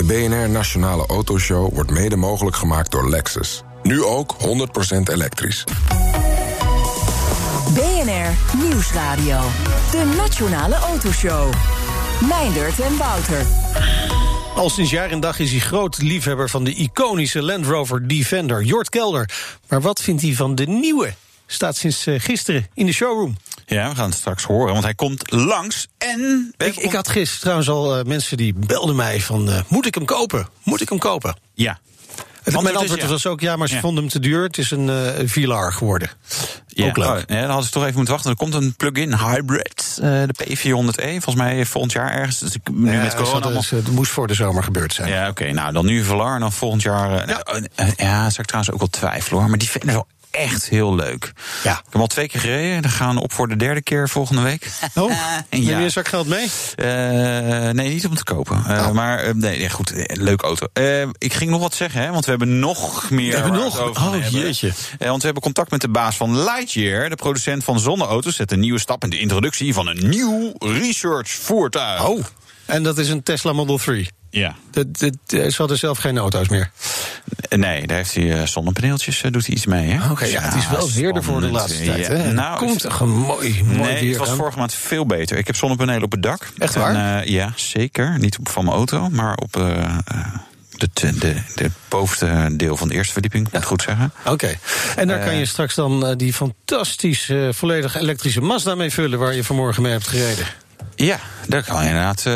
De BNR Nationale Autoshow wordt mede mogelijk gemaakt door Lexus. Nu ook 100% elektrisch. BNR Nieuwsradio. De Nationale Autoshow. Meindert en Wouter. Al sinds jaar en dag is hij groot liefhebber van de iconische Land Rover Defender, Jort Kelder. Maar wat vindt hij van de nieuwe? Staat sinds eh, gisteren in de showroom. Ja, we gaan het straks horen, want hij komt langs en... Ik, ik had gisteren trouwens al uh, mensen die belden mij van... Uh, moet ik hem kopen? Moet ik hem kopen? Ja. Het, mijn antwoord ja. was ook ja, maar ze ja. vonden hem te duur. Het is een uh, VLR geworden. Ja, ook leuk. Oh, ja, dan hadden ze toch even moeten wachten. Er komt een plug-in hybrid, de P400e. Volgens mij volgend jaar ergens. Dus ik, nu ja, met corona is, het moest voor de zomer gebeurd zijn. Ja, oké. Okay, nou, dan nu VLR en dan volgend jaar... ja, ja zou ik trouwens ook wel twijfelen hoor. Maar die vinden wel echt heel leuk. Ja. Ik heb hem al twee keer gereden. Dan gaan we op voor de derde keer volgende week. Oh, neem je een zak geld mee? Uh, nee, niet om te kopen. Uh, oh. Maar uh, nee, goed, leuk auto. ik ging nog wat zeggen, hè, want we hebben nog meer. We hebben nog? Oh, jeetje. want we hebben contact met de baas van Lightyear, de producent van zonneauto's. Zet een nieuwe stap in de introductie van een nieuw research voertuig. Oh, en dat is een Tesla Model 3. Ja. De, de, ze hadden zelf geen auto's meer. Nee, daar heeft hij uh, zonnepaneeltjes, uh, doet hij iets mee. Oké, okay, ja, het is wel weerder voor de laatste tijd. Ja. Hè? Nou, komt toch een mooi, mooi nee, weer het was vorige maand veel beter. Ik heb zonnepanelen op het dak. Echt waar? En, uh, ja, zeker. Niet op van mijn auto, maar op de, de, de bovenste deel van de eerste verdieping, moet ik goed zeggen. Oké. Okay. En daar uh, kan je straks dan uh, die fantastische, volledig elektrische Mazda mee vullen... waar je vanmorgen mee hebt gereden. Ja, daar kan inderdaad uh,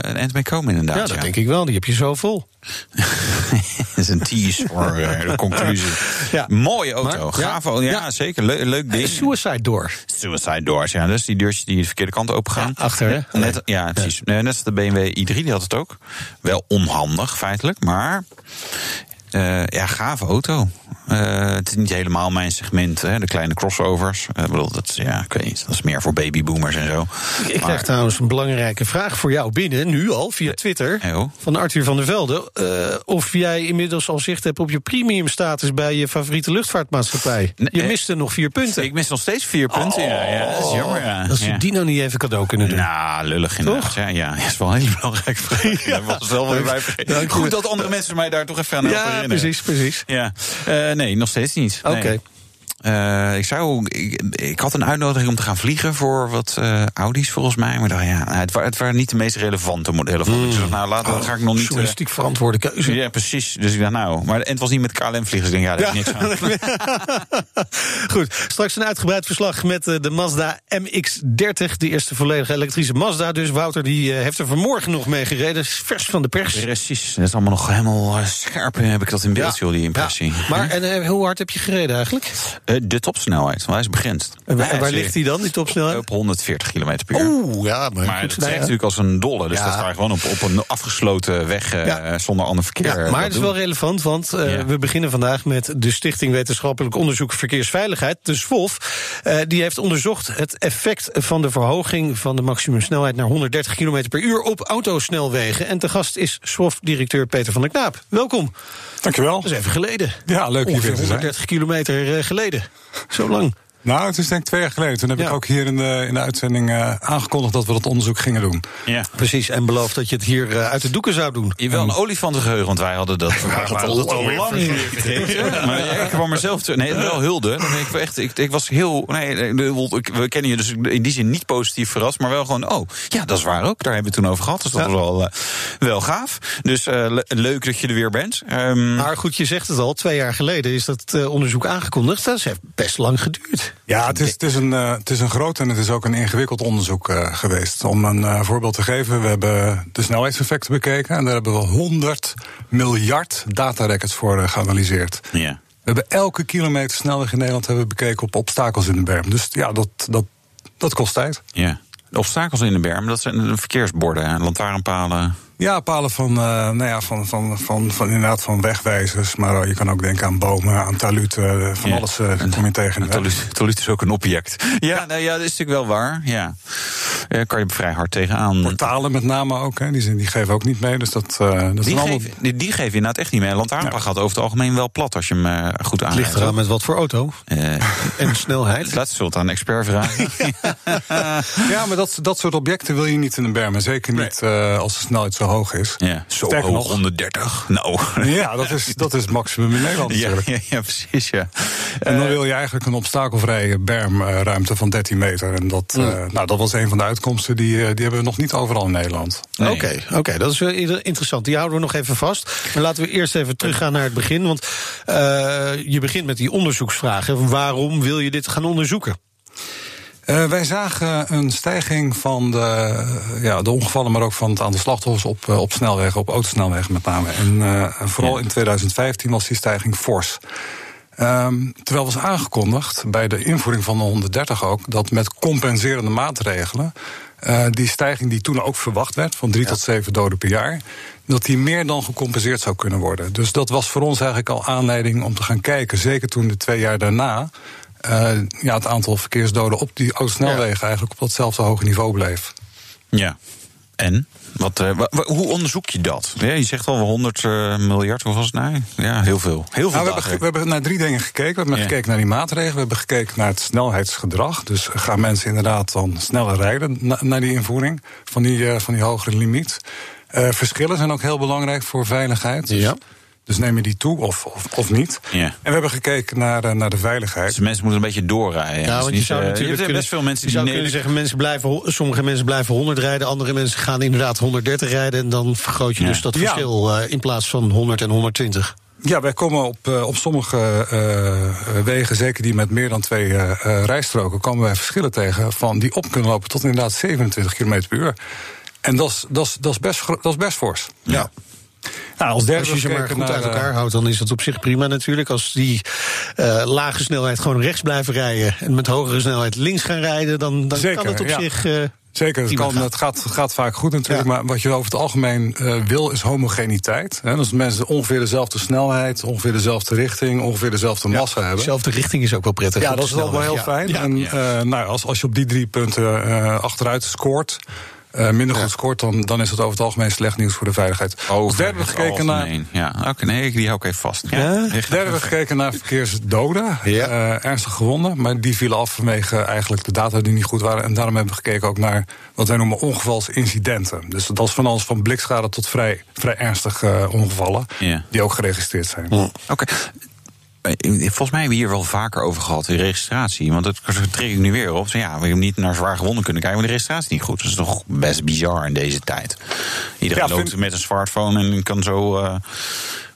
een eind mee komen, inderdaad. Ja, dat ja. denk ik wel. Die heb je zo vol. dat is een tease voor uh, de conclusie. Ja. Mooie auto, maar, gaaf ja, zeker. Le leuk ding. Suicide door. Suicide doors, ja. Is die deurtjes die de verkeerde kant open gaan. Ja, achter, hè? Net, ja, precies. Net als de BMW i3, die had het ook. Wel onhandig, feitelijk, maar... Uh, ja, gave auto. Uh, het is niet helemaal mijn segment, hè, de kleine crossovers. Uh, bedoel, dat, ja, ik weet niet, dat is meer voor babyboomers en zo. Ik, ik krijg trouwens een belangrijke vraag voor jou binnen, nu al, via Twitter. Hey, van Arthur van der Velde. Of jij inmiddels al zicht hebt op je premium status bij je favoriete luchtvaartmaatschappij. Nee, je miste nog vier punten. Ik mis nog steeds vier punten, oh, ja, ja. Dat is jammer, ja. Dat ze ja. die nou niet even cadeau kunnen doen. Nou, lullig inderdaad. Ja, ja, dat is wel een hele belangrijke vraag. ja, was wel weer bij Goed dat andere mensen mij daar toch even aan ja, herinneren. precies, precies. Ja, uh, nee, nog steeds niet. Oké. Okay. Uh, ik, zou, ik, ik, had een uitnodiging om te gaan vliegen voor wat uh, Audi's volgens mij. Maar dacht, ja, het, waren, het waren niet de meest relevante modellen van. Mm. Ik dacht, nou, later oh, ga ik nog niet. Journalistiek uh, verantwoorde keuze. Ja, precies. Dus ik dacht, nou, maar het was niet met KLM vliegen. Dus ik denk, ja, daar ja. is niks aan. Goed, straks een uitgebreid verslag met de Mazda MX-30. De eerste volledige elektrische Mazda. Dus Wouter die heeft er vanmorgen nog mee gereden. Vers van de pers. Precies. Dat is allemaal nog helemaal scherp. Heb ik dat in beeld, ja. die impressie. Ja. Maar en, hoe hard heb je gereden eigenlijk? De topsnelheid, want hij is begrensd. En waar, waar ligt hij dan, die topsnelheid? Op 140 km per uur. Oeh, ja, maar, maar goed, het trekt natuurlijk als een dolle. Dus ja. dat sta je gewoon op, op een afgesloten weg uh, ja. zonder ander verkeer. Ja, maar het is wel relevant, want uh, we beginnen vandaag met de Stichting Wetenschappelijk Onderzoek Verkeersveiligheid, de SWOF. Uh, die heeft onderzocht het effect van de verhoging van de maximumsnelheid naar 130 km per uur op autosnelwegen. En te gast is SWOF-directeur Peter van der Knaap. Welkom. Dankjewel. Dat is even geleden. Ja, leuk hier weer te zijn. 130 kilometer geleden. Zo lang. Nou, het is denk ik twee jaar geleden. Toen heb ja. ik ook hier in de, in de uitzending uh, aangekondigd dat we dat onderzoek gingen doen. Ja, precies. En beloofd dat je het hier uh, uit de doeken zou doen. Je wel een olifantengeheugen, want wij hadden dat, hadden dat al lang niet vergeten. maar ja, ik kwam mezelf te... Nee, wel hulde. Dan ik, echt, ik, ik was heel... Nee, we kennen je dus in die zin niet positief verrast, maar wel gewoon... Oh, ja, dat is waar ook. Daar hebben we het toen over gehad. Dus dat ja. was wel, uh, wel gaaf. Dus le leuk dat je er weer bent. Um, maar goed, je zegt het al. Twee jaar geleden is dat onderzoek aangekondigd. Dat heeft best lang geduurd. Ja, het is, het, is een, uh, het is een groot en het is ook een ingewikkeld onderzoek uh, geweest. Om een uh, voorbeeld te geven, we hebben de snelheidseffecten bekeken. En daar hebben we 100 miljard datarecords voor geanalyseerd. Ja. We hebben elke kilometer snelweg in Nederland hebben we bekeken op obstakels in de berm. Dus ja, dat, dat, dat kost tijd. Ja. Obstakels in de berm, dat zijn verkeersborden, lantaarnpalen. Ja, palen van, uh, nou ja, van, van, van, van, inderdaad van wegwijzers. Maar uh, je kan ook denken aan bomen, aan taluten. Uh, van ja, alles kom je tegen. Taluut is ook een object. Ja, ja. Nou, ja dat is natuurlijk wel waar. Ja. Kan je vrij hard tegenaan. Portalen met name ook, hè, die, die geven ook niet mee. Dus dat, dat die, allemaal... geven, die, die geven inderdaad echt niet mee. Lantaarnpaal ja. gaat over het algemeen wel plat als je hem goed aanrijdt. Ligt eraan met wat voor auto. en snelheid. Dat zult aan een expert vragen. ja, maar dat, dat soort objecten wil je niet in een berm. Zeker niet nee. als de snelheid zo hoog is. Ja, zo hoog, nog, 130. Nou. Ja, dat is, dat is het maximum in Nederland natuurlijk. Ja, ja, precies, ja. En dan wil je eigenlijk een obstakelvrije bermruimte van 13 meter. En dat, nou, dat was een van de uitkomsten, die, die hebben we nog niet overal in Nederland. Oké, oké, dat is wel interessant. Die houden we nog even vast. Maar laten we eerst even teruggaan naar het begin. Want uh, je begint met die onderzoeksvragen. Waarom wil je dit gaan onderzoeken? Uh, wij zagen een stijging van de, ja, de ongevallen, maar ook van het aantal slachtoffers op, uh, op snelwegen, op autosnelwegen met name. En uh, vooral in 2015 was die stijging fors. Um, terwijl was aangekondigd bij de invoering van de 130 ook dat met compenserende maatregelen uh, die stijging die toen ook verwacht werd, van drie ja. tot zeven doden per jaar, dat die meer dan gecompenseerd zou kunnen worden. Dus dat was voor ons eigenlijk al aanleiding om te gaan kijken, zeker toen de twee jaar daarna. Uh, ja, het aantal verkeersdoden op die autosnelwegen ja. eigenlijk op datzelfde hoge niveau bleef. Ja, en? Wat, uh, hoe onderzoek je dat? Ja, je zegt al 100 uh, miljard, hoe was het nou? Ja, heel veel. Heel veel nou, we, hebben, we hebben naar drie dingen gekeken. We hebben ja. gekeken naar die maatregelen. We hebben gekeken naar het snelheidsgedrag. Dus gaan mensen inderdaad dan sneller rijden na, naar die invoering van die, uh, van die hogere limiet? verschillen zijn ook heel belangrijk voor veiligheid. Dus ja. Dus neem je die toe of, of, of niet? Ja. En we hebben gekeken naar, naar de veiligheid. Dus mensen moeten een beetje doorrijden. Ja, want je zou natuurlijk je kunnen, best veel mensen je zou die kunnen zeggen, mensen blijven, sommige mensen blijven 100 rijden, andere mensen gaan inderdaad 130 rijden. En dan vergroot je Ja. dus dat Ja. verschil uh, in plaats van 100 en 120. Ja, wij komen op, op sommige uh, wegen, zeker die met meer dan twee uh, rijstroken, komen wij verschillen tegen van die op kunnen lopen tot inderdaad 27 km per uur. En dat is- dat is- dat is best, dat is best fors. Ja. Nou, als Als je ze maar goed naar, uit eh, elkaar houdt, dan is dat op zich prima natuurlijk. Als die eh, lage snelheid gewoon rechts blijven rijden en met hogere snelheid links gaan rijden, dan, dan Zeker, kan het op ja. zich. eh, Zeker, het, kan, gaat, gaat vaak goed natuurlijk. Ja. Maar wat je over het algemeen eh, wil, is homogeniteit. Hè? Dus mensen ongeveer dezelfde snelheid, ongeveer dezelfde richting, ongeveer dezelfde massa hebben. dezelfde richting is ook wel prettig. Ja, dat is wel heel fijn. En eh, nou, als, als je op die drie punten eh, achteruit scoort, eh, minder goed scoort, dan, dan is het over het algemeen slecht nieuws voor de veiligheid. Over derde hebben we gekeken naar. Ja, oké, nee, die hou ik even vast. Ja? Ja, Derde hebben we gekeken naar verkeersdoden, Ja. eh, ernstig gewonden. Maar die vielen af vanwege eigenlijk de data die niet goed waren. En daarom hebben we gekeken ook naar wat wij noemen ongevalsincidenten. Dus dat is van alles van blikschade tot vrij, vrij ernstig eh, ongevallen. Ja. Die ook geregistreerd zijn. Oké. Volgens mij hebben we hier wel vaker over gehad, die registratie. Want dat trek ik nu weer op. Ja, we hebben niet naar zwaar gewonden kunnen kijken, maar de registratie is niet goed. Dat is toch best bizar in deze tijd. Iedereen Ja, loopt vind- met een smartphone en kan zo eh,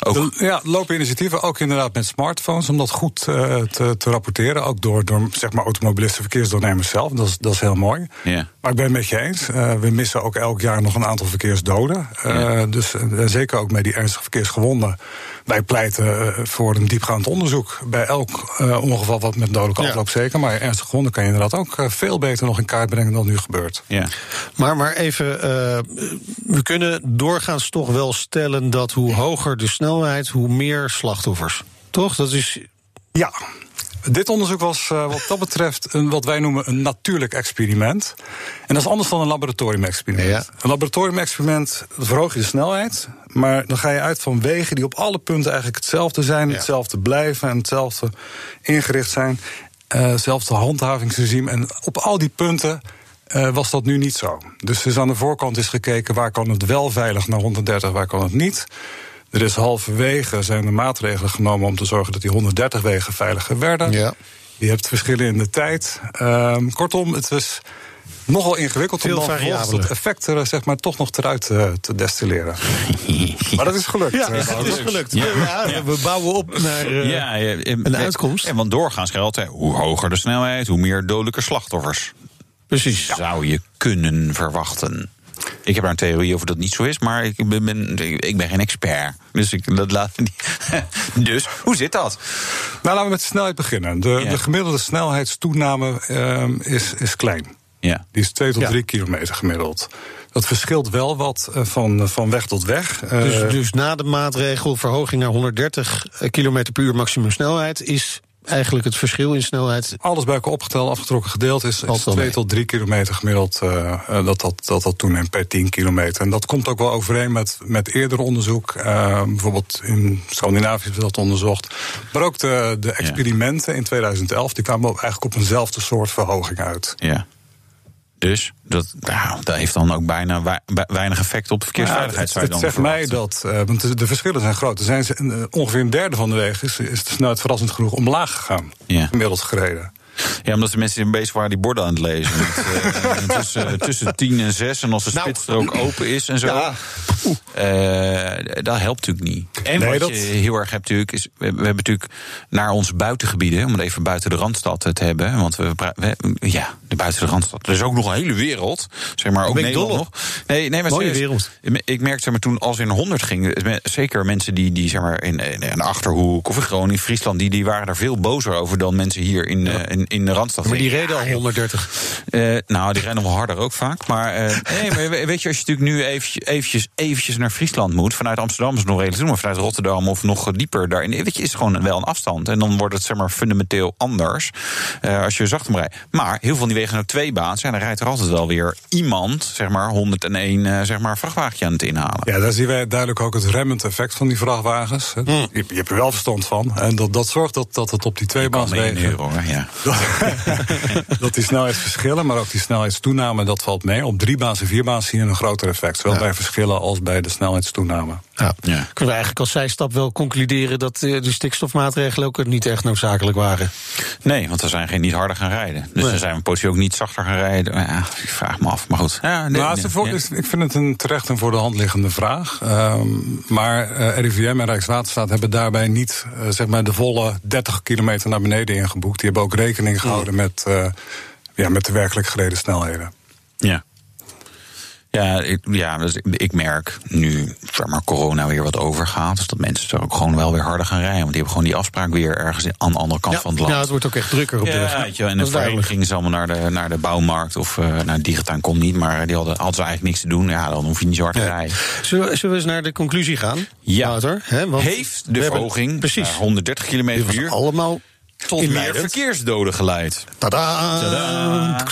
ook... De- Ja, lopen initiatieven ook inderdaad met smartphones om dat goed eh, te, te rapporteren. Ook door, door zeg maar, automobilisten, verkeersdoornemers zelf. Dat is, dat is heel mooi. Ja. Maar ik ben het met je eens. Eh, we missen ook elk jaar nog een aantal verkeersdoden. Eh. Dus zeker ook met die ernstige verkeersgewonden. Wij pleiten voor een diepgaand onderzoek bij elk eh, ongeval wat met dodelijke Ja. afloop zeker. Maar ernstig gewonden kan je inderdaad ook veel beter nog in kaart brengen dan nu gebeurt. Ja. Maar, maar even, eh, we kunnen doorgaans toch wel stellen dat hoe hoger de snelheid, hoe meer slachtoffers. Toch? Dat is. Ja. Dit onderzoek was eh, wat dat betreft een, wat wij noemen een natuurlijk experiment. En dat is anders dan een laboratoriumexperiment. Ja. Een laboratoriumexperiment verhoog je de snelheid, maar dan ga je uit van wegen die op alle punten eigenlijk hetzelfde zijn, Ja. hetzelfde blijven en hetzelfde ingericht zijn, eh, hetzelfde handhavingsregime. En op al die punten eh, was dat nu niet zo. Dus dus aan de voorkant is gekeken waar kan het wel veilig naar 130, waar kan het niet. Er is halverwege zijn er maatregelen genomen om te zorgen dat die 130 wegen veiliger werden. Ja. Je hebt verschillen in de tijd. Ehm, kortom, het is nogal ingewikkeld Veel om dan het effect er zeg maar, toch nog eruit eh, te destilleren. maar dat is gelukt. Ja, het Wouter. is gelukt. Ja. Ja, we bouwen op naar. eh, ja, ja, een uitkomst. En want doorgaans geldt, hè, hoe hoger de snelheid, hoe meer dodelijke slachtoffers. Precies. Zou je kunnen verwachten. Ik heb daar een theorie over dat het niet zo is, maar ik ben, ben- ik ben geen expert. Dus ik, dat laat. Dus, hoe zit dat? Nou, laten we met de snelheid beginnen. De, Ja. de gemiddelde snelheidstoename ehm, is, is klein. Ja. Die is 2 tot Ja. 3 kilometer gemiddeld. Dat verschilt wel wat eh, van, van weg tot weg. Eh, Dus, dus na de maatregel verhoging naar 130 km per uur maximum snelheid is eigenlijk het verschil in snelheid. Alles bij elkaar opgeteld, afgetrokken gedeeld is, is wel 2 mee. tot 3 kilometer gemiddeld eh, eh, dat, dat, dat dat toeneemt per 10 kilometer. En dat komt ook wel overeen met, met eerder onderzoek. Eh, bijvoorbeeld in Scandinavië is dat onderzocht. Maar ook de, de experimenten in 2011, die kwamen ook eigenlijk op eenzelfde soort verhoging uit. Ja. Dus dat, nou, dat heeft dan ook bijna weinig effect op de verkeersveiligheid. Ja, het, het zegt mij dat, uh, want de, verschillen zijn groot. Er zijn uh, ongeveer een derde van de wegen is, is de snelheid verrassend genoeg omlaag gegaan. Ja. Inmiddels gereden. Ja, omdat de mensen bezig waren die borden aan het lezen. Met, uh, tussen, tussen tien en zes. En als de nou. spitsstrook open is en zo. Ja. Uh, dat helpt natuurlijk niet. En nee, wat dat... je heel erg hebt natuurlijk, is... We, hebben natuurlijk naar onze buitengebieden... om het even buiten de Randstad te hebben. Want we, we ja, de buiten de Randstad. Er is ook nog een hele wereld. Zeg maar, ook Nederland nog. Nee, nee, maar Mooie wereld. Ik merkte zeg maar, toen als in 100 ging... zeker mensen die, die zeg maar, in, in de Achterhoek of in Groningen, Friesland... Die, die waren daar veel bozer over dan mensen hier in, ja. in in, de Randstad. Maar die reden al 130. Uh, nou, die rijden nog wel harder ook vaak. Maar, uh, nee, maar weet je, als je natuurlijk nu eventjes, eventjes, eventjes naar Friesland moet... vanuit Amsterdam is het nog redelijk doen, maar vanuit Rotterdam of nog dieper daarin... weet je, is gewoon wel een afstand. En dan wordt het zeg maar fundamenteel anders uh, als je zachter rijdt. Maar heel veel van die wegen naar twee baans... en dan rijdt er altijd wel weer iemand, zeg maar 101 zeg maar, vrachtwagentje aan het inhalen. Ja, daar zien wij duidelijk ook het remmend effect van die vrachtwagens. Hmm. Je, je, hebt er wel verstand van. En dat, dat zorgt dat, dat het op die twee wegen... ja. dat die snelheidsverschillen, maar ook die snelheidstoename, dat valt mee. Op drie baas en vier baas zie je een groter effect. Zowel bij verschillen als bij de snelheidstoename. Ja. Ja. Kunnen we eigenlijk als zijstap wel concluderen dat eh, de stikstofmaatregelen ook niet echt noodzakelijk waren? Nee, want we zijn geen niet harder gaan rijden. Dus dan zijn we potje ook niet zachter gaan rijden. Ja, ik vraag me af, maar goed. Ja, nee, nee, ik vind het een terecht en voor de hand liggende vraag. Um, maar uh, eh, RIVM en Rijkswaterstaat hebben daarbij niet uh, zeg maar de volle 30 kilometer naar beneden ingeboekt. Die hebben ook rekening gehouden met, uh, ja, met de werkelijk gereden snelheden. Ja. Ja, ik, ja dus ik, ik, merk nu zeg maar, corona weer wat overgaat. Dus dat mensen er ook gewoon wel weer harder gaan rijden. Want die hebben gewoon die afspraak weer ergens aan de andere kant van het land. Ja, het wordt ook echt drukker op de weg. Weet je, en de voorheen gingen ze allemaal naar de, naar de bouwmarkt. Of uh, naar Digituin kon niet. Maar die hadden, hadden ze eigenlijk niks te doen. Ja, dan hoef je niet zo hard te rijden. Zullen, zullen we eens naar de conclusie gaan? Ja. Wouter, hè? Want Heeft de verhoging precies 130 km per uur... allemaal tot meer verkeersdoden geleid. Tadaa! Tadaa.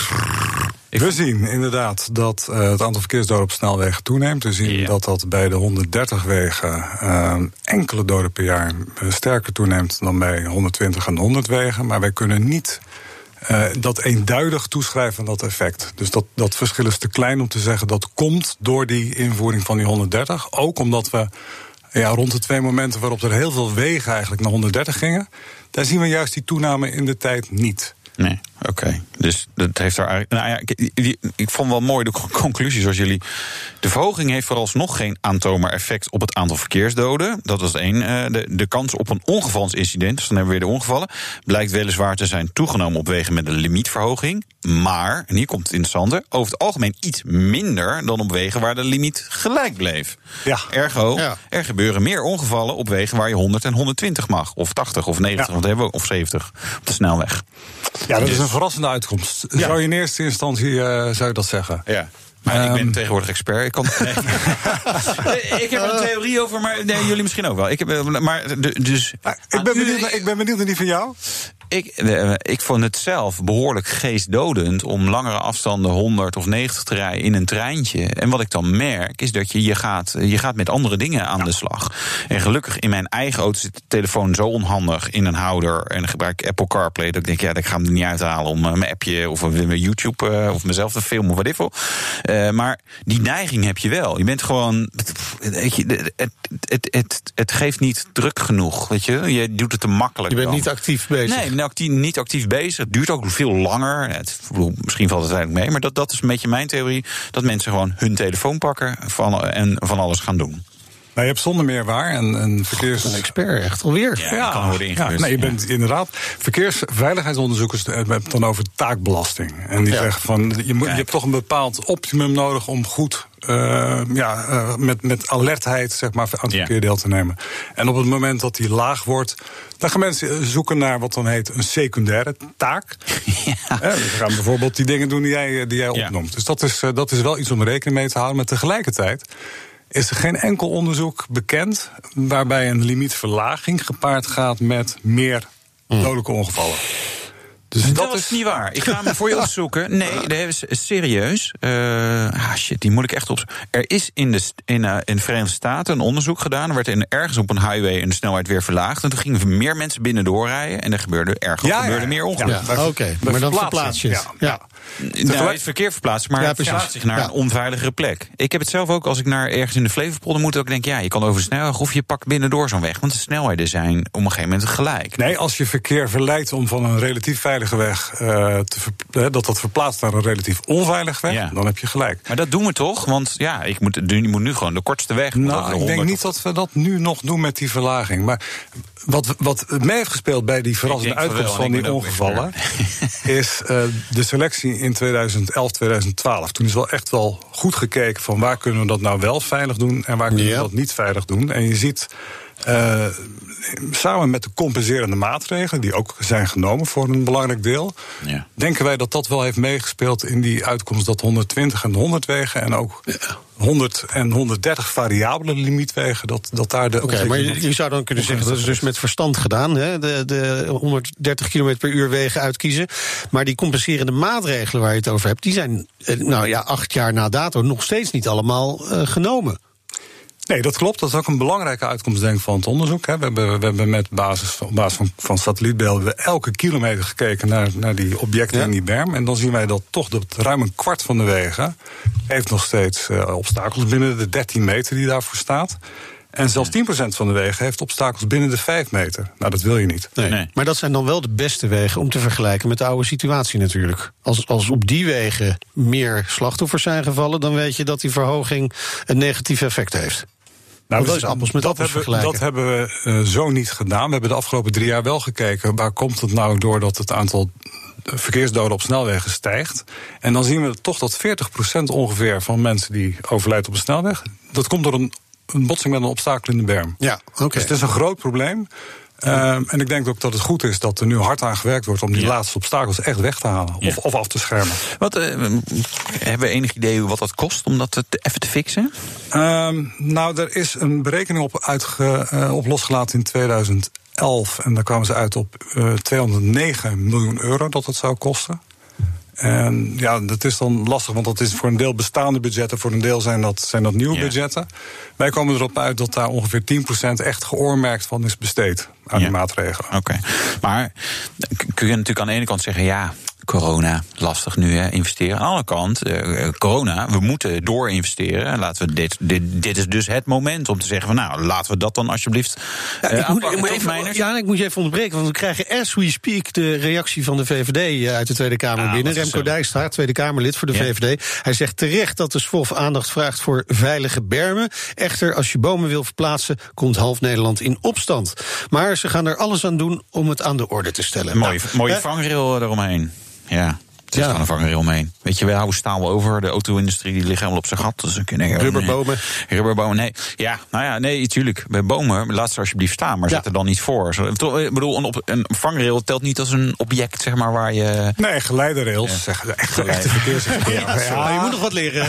We zien inderdaad dat uh, het aantal verkeersdoden op snelwegen toeneemt. We zien dat dat bij de 130 wegen uh, enkele doden per jaar uh, sterker toeneemt dan bij 120 en 100 wegen. Maar wij kunnen niet dat eenduidig toeschrijven aan dat effect. Dus dat, dat verschil is te klein om te zeggen dat komt door die invoering van die 130. Ook omdat we ja, rond de twee momenten waarop er heel veel wegen eigenlijk naar 130 gingen, daar zien we juist die toename in de tijd niet. Nee, oké. Dus dat heeft daar eigenlijk. Nou ja, ik, ik, vond wel mooi de conclusie zoals jullie. De verhoging heeft vooralsnog geen aantoonbaar effect op het aantal verkeersdoden. Dat was één. Uh, de, de kans op een ongevalsincident, dus dan hebben we weer de ongevallen, blijkt weliswaar te zijn toegenomen op wegen met een limietverhoging. Maar, en hier komt het interessante, over het algemeen iets minder dan op wegen waar de limiet gelijk bleef. Ja. Ergo, er gebeuren meer ongevallen op wegen waar je 100 en 120 mag. Of 80 of 90, want hebben we, of 70 op de snelweg. Ja, dat is een verrassende uitkomst. Zou je in eerste instantie uh, zou je dat zeggen? Ja. Maar ik ben ehm. tegenwoordig expert. Ik, kan, nee. ik heb een theorie over, maar nee, jullie misschien ook wel. Ik heb, eh, maar, dus, ah, ik, ben benieuwd, ik ben benieuwd naar die van jou ik, eh, ik vond het zelf behoorlijk geestdodend om langere afstanden 100 of 90 te rijden in een treintje. En wat ik dan merk is dat je, je, gaat, je gaat met andere dingen aan de slag. En gelukkig in mijn eigen auto zit de telefoon zo onhandig in een houder. En dan gebruik ik Apple CarPlay. Dat ik denk, ja, ik ga hem er niet uithalen om eh, mijn appje of mijn YouTube of mezelf te filmen of wat ik wil. Uh, maar die neiging heb je wel. Je bent gewoon. Weet je, het, het, het, het, geeft niet druk genoeg. Weet je, je doet het te makkelijk. Je bent niet actief bezig. Nee, niet actief bezig. Het duurt ook veel langer. Het, misschien valt het eigenlijk mee, maar dat, dat is een beetje mijn theorie. Dat mensen gewoon hun telefoon pakken van, en van alles gaan doen. Nou, je hebt zonder meer waar. En, en verkeers... Een expert, echt alweer. Ja, ja kan worden Ja, nee, je bent inderdaad... Verkeersveiligheidsonderzoekers hebben het dan over taakbelasting. En die zeggen van, je, moet, je hebt toch een bepaald optimum nodig... om goed uh, ja, uh, met, met alertheid zeg maar, aan het verkeer deel te nemen. En op het moment dat die laag wordt, dan gaan mensen zoeken naar wat dan heet een secundaire taak. Ja. Eh, gaan bijvoorbeeld die dingen doen die jij, die jij opnoemt. Dus dat is, dat is wel iets om rekening mee te houden. Maar tegelijkertijd is er geen enkel onderzoek bekend waarbij een limietverlaging gepaard gaat met meer dodelijke ongevallen. Dus dat, is niet waar. Ik ga hem voor je opzoeken. Nee, dat is serieus. Uh, ah shit, die moet ik echt op. Er is in de, in, uh, in de Verenigde Staten een onderzoek gedaan. Er werd in, ergens op een highway een snelheid weer verlaagd. En toen gingen meer mensen binnen doorrijden. En er gebeurde erger ja, gebeurde meer ongelukken. Ja, Oké, maar dan verplaats je het. ja. Nou, het verkeer verplaatst, maar ja, het verplaatst zich naar een onveiligere plek. Ik heb het zelf ook als ik naar ergens in de Flevopolder moet. ook denk, ja, je kan over de snelweg of je pakt binnendoor zo'n weg. Want de snelheden zijn op een gegeven moment gelijk. Nee, als je verkeer verleidt om van een relatief veilige weg uh, te dat dat verplaatst naar een relatief onveilige weg, dan heb je gelijk. Maar dat doen we toch? Want ja, ik moet, je moet nu gewoon de kortste weg. Nou, ik denk niet dat we dat nu nog doen met die verlaging. Maar wat, wat mee heeft gespeeld bij die verrassende uitkomst van die ongevallen, is uh, de selectie in 2011, 2012. Toen is wel echt wel goed gekeken van waar kunnen we dat nou wel veilig doen en waar kunnen we dat niet veilig doen. En je ziet uh, samen met de compenserende maatregelen, die ook zijn genomen voor een belangrijk deel, ja. denken wij dat dat wel heeft meegespeeld in die uitkomst dat 120 en 100 wegen en ook 100 en 130 variabele limietwegen, dat, dat daar de. Oké, maar je, zou dan kunnen zeggen dat is dus met verstand gedaan, hè? De, de 130 km per uur wegen uitkiezen. Maar die compenserende maatregelen waar je het over hebt, die zijn, eh, nou ja, acht jaar na dato nog steeds niet allemaal uh, genomen. Nee, dat klopt. Dat is ook een belangrijke uitkomst denk ik, van het onderzoek. We hebben, we hebben met basis, op basis van, van satellietbeelden elke kilometer gekeken naar, naar die objecten in die berm. En dan zien wij dat toch dat ruim een kwart van de wegen heeft nog steeds uh, obstakels binnen de 13 meter die daarvoor staat. En zelfs 10% van de wegen heeft obstakels binnen de 5 meter. Nou, dat wil je niet. Nee. nee. Maar dat zijn dan wel de beste wegen om te vergelijken met de oude situatie natuurlijk. Als, als op die wegen meer slachtoffers zijn gevallen, dan weet je dat die verhoging een negatief effect heeft. Nou, dat is appels met dat appels hebben, Dat hebben we uh, zo niet gedaan. We hebben de afgelopen drie jaar wel gekeken... waar komt het nou doordat het aantal verkeersdoden op snelwegen stijgt. En dan zien we toch dat 40% ongeveer van mensen die overlijden op een snelweg... dat komt door een, een botsing met een obstakel in de berm. Ja, oké. Dus het is een groot probleem. Um, en ik denk ook dat het goed is dat er nu hard aan gewerkt wordt om die laatste obstakels echt weg te halen of, of af te schermen. Wat, uh, hebben we enig idee wat dat kost om dat te, even te fixen? Um, nou, er is een berekening op, uitge, uh, op losgelaten in 2011 en daar kwamen ze uit op uh, eh, 209 miljoen euro dat het zou kosten. En ja, dat is dan lastig, want dat is voor een deel bestaande budgetten, voor een deel zijn dat, zijn dat nieuwe budgetten. Wij komen erop uit dat daar ongeveer 10% echt geoormerkt van is besteed aan die maatregelen. Oké, maar kun je natuurlijk aan de ene kant zeggen, ja, corona, lastig nu hè, investeren. Aan de andere kant, uh, corona, we moeten doorinvesteren. Laten we dit, dit, dit is dus het moment om te zeggen van nou, laten we dat dan alsjeblieft ja, ik, moet, ik, moet even, ja, ik moet je even onderbreken, want we krijgen as we speak de reactie van de VVD uit de Tweede Kamer ah, binnen. Remco Dijkstra, Tweede Kamerlid voor de VVD. Hij zegt terecht dat de SWOF aandacht vraagt voor veilige bermen. Echter, als je bomen wil verplaatsen, komt half Nederland in opstand. Maar ze gaan er alles aan doen om het aan de orde te stellen. Mooie, nou, mooie vangrail eromheen. Ja. Het is ja. gewoon een vangrail omheen. Weet je, we houden staal over. De auto-industrie die ligt helemaal op zijn gat. Dus ik denk, Rubberbomen. Nee. Rubberbomen, nee. Ja, nou ja, nee, natuurlijk. Bij bomen, laat ze alsjeblieft staan. Maar zet er dan niet voor. Ik bedoel, een, een vangrail telt niet als een object, zeg maar, waar je... Nee, geleiderrails. Ja. Zeg, echt, echte verkeersverkeer. Ja, ja, je moet nog wat leren.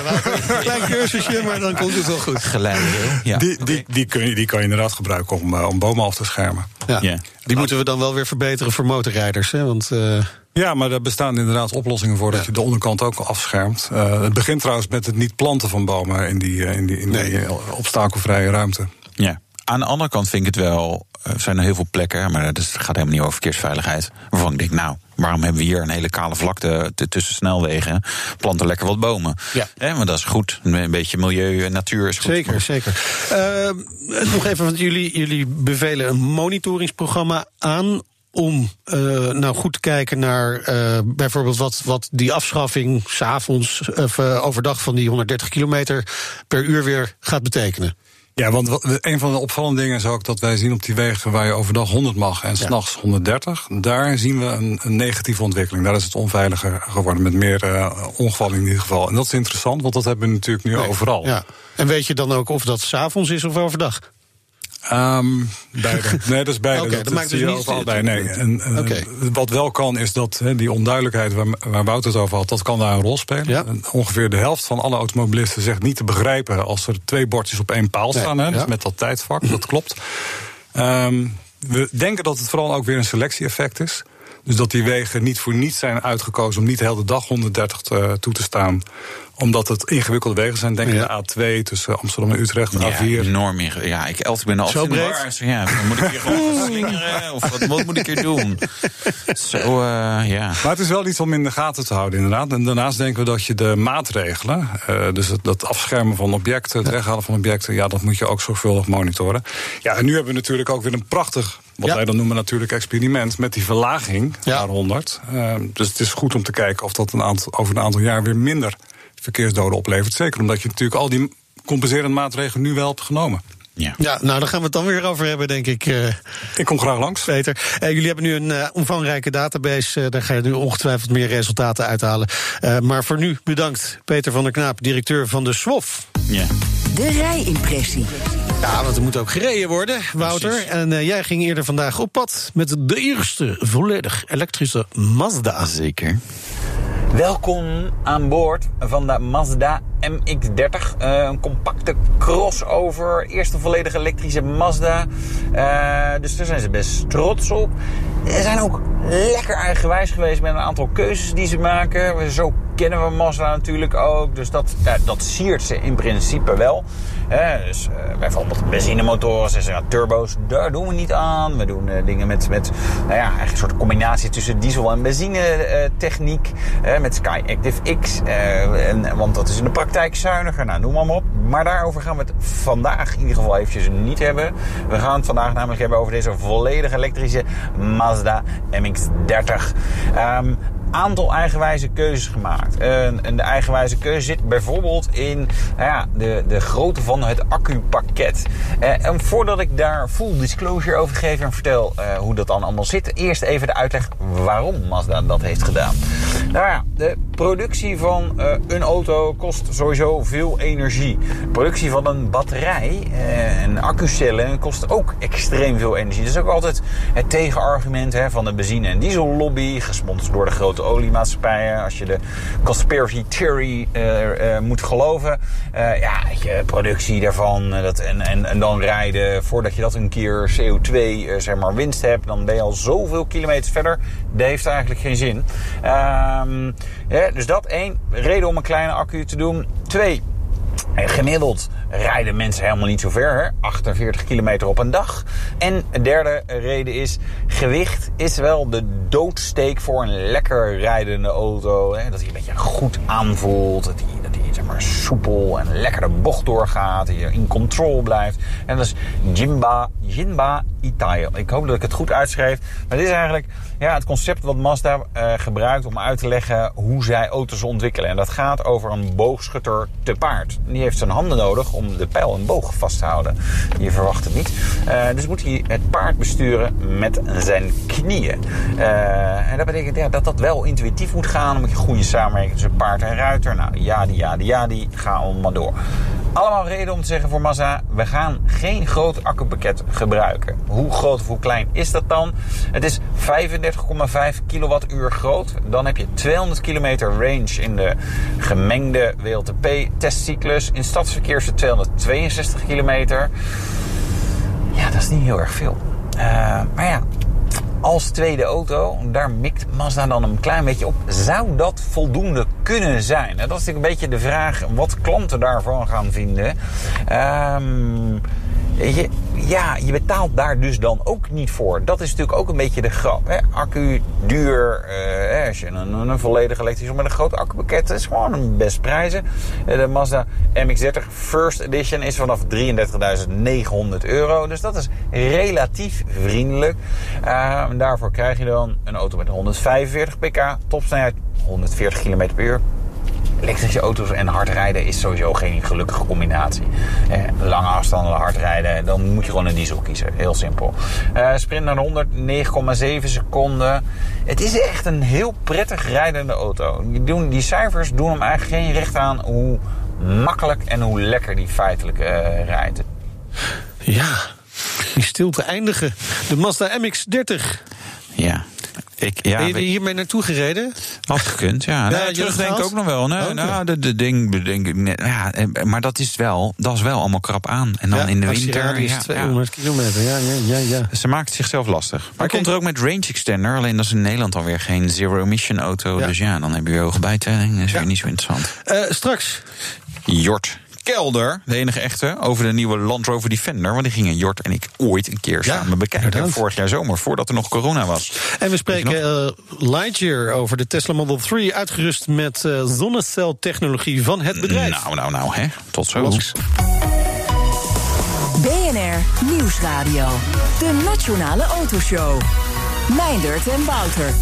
Klein cursusje, maar dan komt het wel goed. Geleiderrail, ja. Die, die, die, kun je, die kan je inderdaad gebruiken om, uh, om bomen af te schermen. Ja. Die moeten we dan wel weer verbeteren voor motorrijders, hè? Want... Uh, ja, maar er bestaan inderdaad oplossingen voor dat je de onderkant ook afschermt. Uh, het begint trouwens met het niet planten van bomen in die, uh, in die, in die nee. obstakelvrije ruimte. Ja. Aan de andere kant vind ik het wel. Er zijn er heel veel plekken, maar het gaat helemaal niet over verkeersveiligheid. Waarvan ik denk, nou, waarom hebben we hier een hele kale vlakte tussen snelwegen? Planten lekker wat bomen. Ja. Eh, maar dat is goed. Een beetje milieu en natuur is goed. Zeker, zeker. Uh, nog even, want jullie, jullie bevelen een monitoringsprogramma aan om uh, nou goed te kijken naar uh, bijvoorbeeld wat, wat die afschaffing s'avonds of uh, overdag van die 130 kilometer per uur weer gaat betekenen. Ja, want een van de opvallende dingen is ook dat wij zien op die wegen waar je overdag 100 mag en s'nachts 130, daar zien we een, een, negatieve ontwikkeling. Daar is het onveiliger geworden met meer uh, ongevallen in ieder geval. En dat is interessant, want dat hebben we natuurlijk nu overal. Ja. En weet je dan ook of dat s'avonds is of overdag? Um, beide. Nee, dat is beide. Okay, dat, dat maakt dus niet allebei. Nee. En, uh, Wat wel kan, is dat he, die onduidelijkheid waar, waar Wouter het over had, dat kan daar een rol spelen. Ja. Ongeveer de helft van alle automobilisten zegt niet te begrijpen als er twee bordjes op één paal staan. Nee, dus met dat tijdvak, dat klopt. Um, we denken dat het vooral ook weer een selectie-effect is. Dus dat die wegen niet voor niets zijn uitgekozen om niet de hele dag 130 te, toe te staan omdat het ingewikkelde wegen zijn. Denk ja. de A2 tussen Amsterdam en Utrecht, de ja, A4. enorm ingewikkeld. Ja, ik, altijd ben altijd in de war. Ja, moet ik hier gewoon slingeren? Of wat, wat, moet ik hier doen? Zo, uh, ja. Maar het is wel iets om in de gaten te houden, inderdaad. En daarnaast denken we dat je de maatregelen... Uh, dus het, dat afschermen van objecten, het weghalen van objecten... ja, dat moet je ook zorgvuldig monitoren. Ja, en nu hebben we natuurlijk ook weer een prachtig wat ja. wij dan noemen natuurlijk experiment met die verlaging ja. naar 100. Uh, dus het is goed om te kijken of dat een aantal, over een aantal jaar weer minder verkeersdoden oplevert. Zeker omdat je natuurlijk al die compenserende maatregelen nu wel hebt genomen. Ja. ja, nou, daar gaan we het dan weer over hebben, denk ik. Uh, ik kom graag langs. Peter, uh, jullie hebben nu een uh, omvangrijke database. daar ga je nu ongetwijfeld meer resultaten uithalen. maar voor nu bedankt, Peter van der Knaap, directeur van de SWOF. Ja. De rijimpressie. Ja, want er moet ook gereden worden, Wouter. Precies. En jij ging eerder vandaag op pad met de eerste volledig elektrische Mazda. Zeker. Welkom aan boord van de Mazda MX-30. Uh, een compacte crossover. Eerste volledig elektrische Mazda. Uh, dus daar zijn ze best trots op. Ze zijn ook lekker eigenwijs geweest met een aantal keuzes die ze maken. Zo kennen we Mazda natuurlijk ook. Dus dat, ja, dat siert ze in principe wel. Hè, dus, uh, bijvoorbeeld benzinemotoren, ze zeggen turbo's, daar doen we niet aan. We doen uh, dingen met, met nou ja, een soort combinatie tussen diesel en benzine uh, techniek. met Sky Active X. En, want dat is in de praktijk zuiniger. Nou, noem maar, op. Maar daarover gaan we het vandaag in ieder geval eventjes niet hebben. We gaan het vandaag namelijk hebben over deze volledig elektrische Mazda MX-30. Um, aantal eigenwijze keuzes gemaakt. En, en de eigenwijze keuze zit bijvoorbeeld in nou ja, de, de grootte van het accupakket. Eh, en voordat ik daar full disclosure over geef en vertel uh, hoe dat dan allemaal zit, eerst even de uitleg waarom Mazda dat heeft gedaan. Nou ja, de productie van uh, een auto kost sowieso veel energie. De productie van een batterij uh, en accucellen kost ook extreem veel energie. Dat is ook altijd het tegenargument hè, van de benzine- en diesellobby, gesponsord door de grote oliemaatschappijen. Als je de conspiracy theory uh, moet geloven. ja, je productie daarvan dat, en, en, en dan rijden voordat je dat een keer CO2 zeg maar winst hebt, dan ben je al zoveel kilometers verder. Dat heeft eigenlijk geen zin. Ehm, dus dat één, reden om een kleine accu te doen. Twee, Gemiddeld rijden mensen helemaal niet zo ver, hè? 48 kilometer op een dag. En een derde reden is, gewicht is wel de doodsteek voor een lekker rijdende auto. Hè? Dat hij een beetje goed aanvoelt, dat hij, dat hij zeg maar, soepel en lekker de bocht doorgaat, dat je in control blijft. En dat is Jinba, Jinba Italia. Ik hoop dat ik het goed uitschreef. Maar dit is eigenlijk ja, het concept wat Mazda uh, gebruikt om uit te leggen hoe zij auto's ontwikkelen. En dat gaat over een boogschutter te paard. Die heeft zijn handen nodig om de pijl en boog vast te houden. Je verwacht het niet. Uh, dus moet hij het paard besturen met zijn knieën. Uh, en dat betekent dat dat wel intuïtief moet gaan. Dan moet je goede samenwerking tussen paard en ruiter. Nou, ja, die, ja, die, ja, die. Ga allemaal door. Allemaal reden om te zeggen voor Mazda, we gaan geen groot accupakket gebruiken. Hoe groot of hoe klein is dat dan? Het is 35,5 kilowattuur groot. Dan heb je 200 kilometer range in de gemengde WLTP-testcyclus. In stadsverkeer is het 262 kilometer. Ja, dat is niet heel erg veel. Uh, maar ja, als tweede auto, daar mikt Mazda dan een klein beetje op. Zou dat voldoende kunnen zijn? Dat is natuurlijk een beetje de vraag wat klanten daarvan gaan vinden. Um, je, ja, je betaalt daar dus dan ook niet voor. Dat is natuurlijk ook een beetje de grap. Hè? Accu duur. Uh, als je een, een volledig elektrisch met een groot accupakket is gewoon een best prijzen. Uh, de Mazda MX-30 First Edition is vanaf 33.900 euro. Dus dat is relatief vriendelijk. Uh, daarvoor krijg je dan een auto met 145 pk, topsnelheid 140 km per uur elektrische auto's en hard rijden is sowieso geen gelukkige combinatie. Eh, lange afstanden, hard rijden, dan moet je gewoon een diesel kiezen. Heel simpel. Eh, sprint naar 100, 9,7 seconden. Het is echt een heel prettig rijdende auto. Die, doen, die cijfers doen hem eigenlijk geen recht aan hoe makkelijk en hoe lekker die feitelijk uh, rijdt. Ja, die stilte eindigen. De Mazda MX-30. Ja, Ik, ja, ben je er hiermee naartoe gereden? Had gekund, ja. Nee, je terug denk ik ook nog wel. Nee, Oh, nou, de, de ding denk ik net. Ja, en- maar dat is wel, dat is wel allemaal krap aan. En dan Ja, in de winter. Ja, ja. 200 kilometer, ja, ja, ja. ja. Ze maakt zichzelf lastig. Maar komt er ook met range extender. Alleen dat is in Nederland alweer geen zero-emission auto. Ja. Dus ja, dan heb je weer hoge bijtelling. Dat is weer niet zo interessant. Eh, straks, Jort Kelder, de enige echte, over de nieuwe Land Rover Defender. Want die gingen Jort en ik ooit een keer Ja, samen bekijken. inderdaad. Vorig jaar zomer, voordat er nog corona was. En we spreken eh, Lightyear over de Tesla Model 3... uitgerust met eh, zonneceltechnologie van het bedrijf. Nou, nou, nou, hè. Tot zo. Los. BNR Nieuwsradio. De Nationale Autoshow. Meindert en Wouter.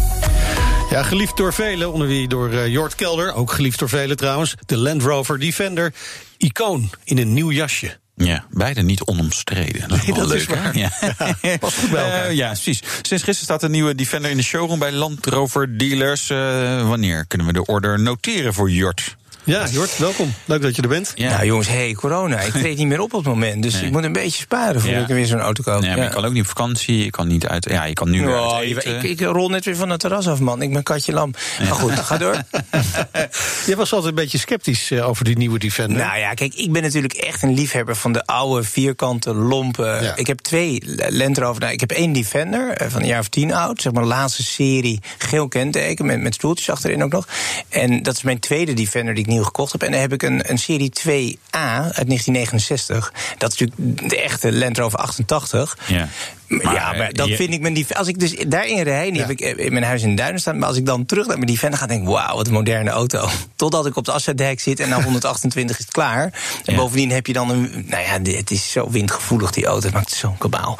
Ja, geliefd door velen, onder wie door eh, Jort Kelder... ook geliefd door velen trouwens, de Land Rover Defender... icoon in een nieuw jasje. Ja, beide niet onomstreden. Dat is, Nee, wel dat is leuk, hè? waar. Ja. past goed bij elkaar. Eh, ja, precies. Sinds gisteren staat de nieuwe Defender in de showroom bij Land Rover dealers. Eh, wanneer kunnen we de order noteren voor Jort? Ja, Jort, welkom. Leuk dat je er bent. Ja. Nou jongens, hey, corona. Ik treed niet meer op op het moment. Dus Nee. ik moet een beetje sparen voordat Ja. ik weer zo'n auto koop. Nee, maar Ja. je kan ook niet op vakantie. Je kan niet uit. Ja, je kan nu weer Oh, uit je- eten. ik, ik rol net weer van het terras af, man. Ik ben katje lam. Maar goed, ga door. Jij was altijd een beetje sceptisch eh, over die nieuwe Defender. Nou ja, kijk, ik ben natuurlijk echt een liefhebber van de oude vierkante lompen. Ja. Ik heb twee Land Rover. Nou, ik heb één Defender eh, van een jaar of tien oud. Zeg maar laatste serie geel kenteken met, met stoeltjes achterin ook nog. En dat is mijn tweede Defender die ik nieuw gekocht heb. En dan heb ik een, een serie 2A uit 1969. Dat is natuurlijk de echte Land Rover 88. Ja. Maar, ja, Maar, dan je- vind ik mijn Defender. Als ik dus daarin rij, die Ja. heb ik in mijn huis in Duinen staan. Maar als ik dan terug naar mijn Defender ga, denk ik: wauw, wat een moderne auto. Totdat ik op de Assadijk zit en na 128 is het klaar. En Ja. bovendien heb je dan een. Nou ja, het is zo windgevoelig, die auto. Het maakt zo'n kabaal.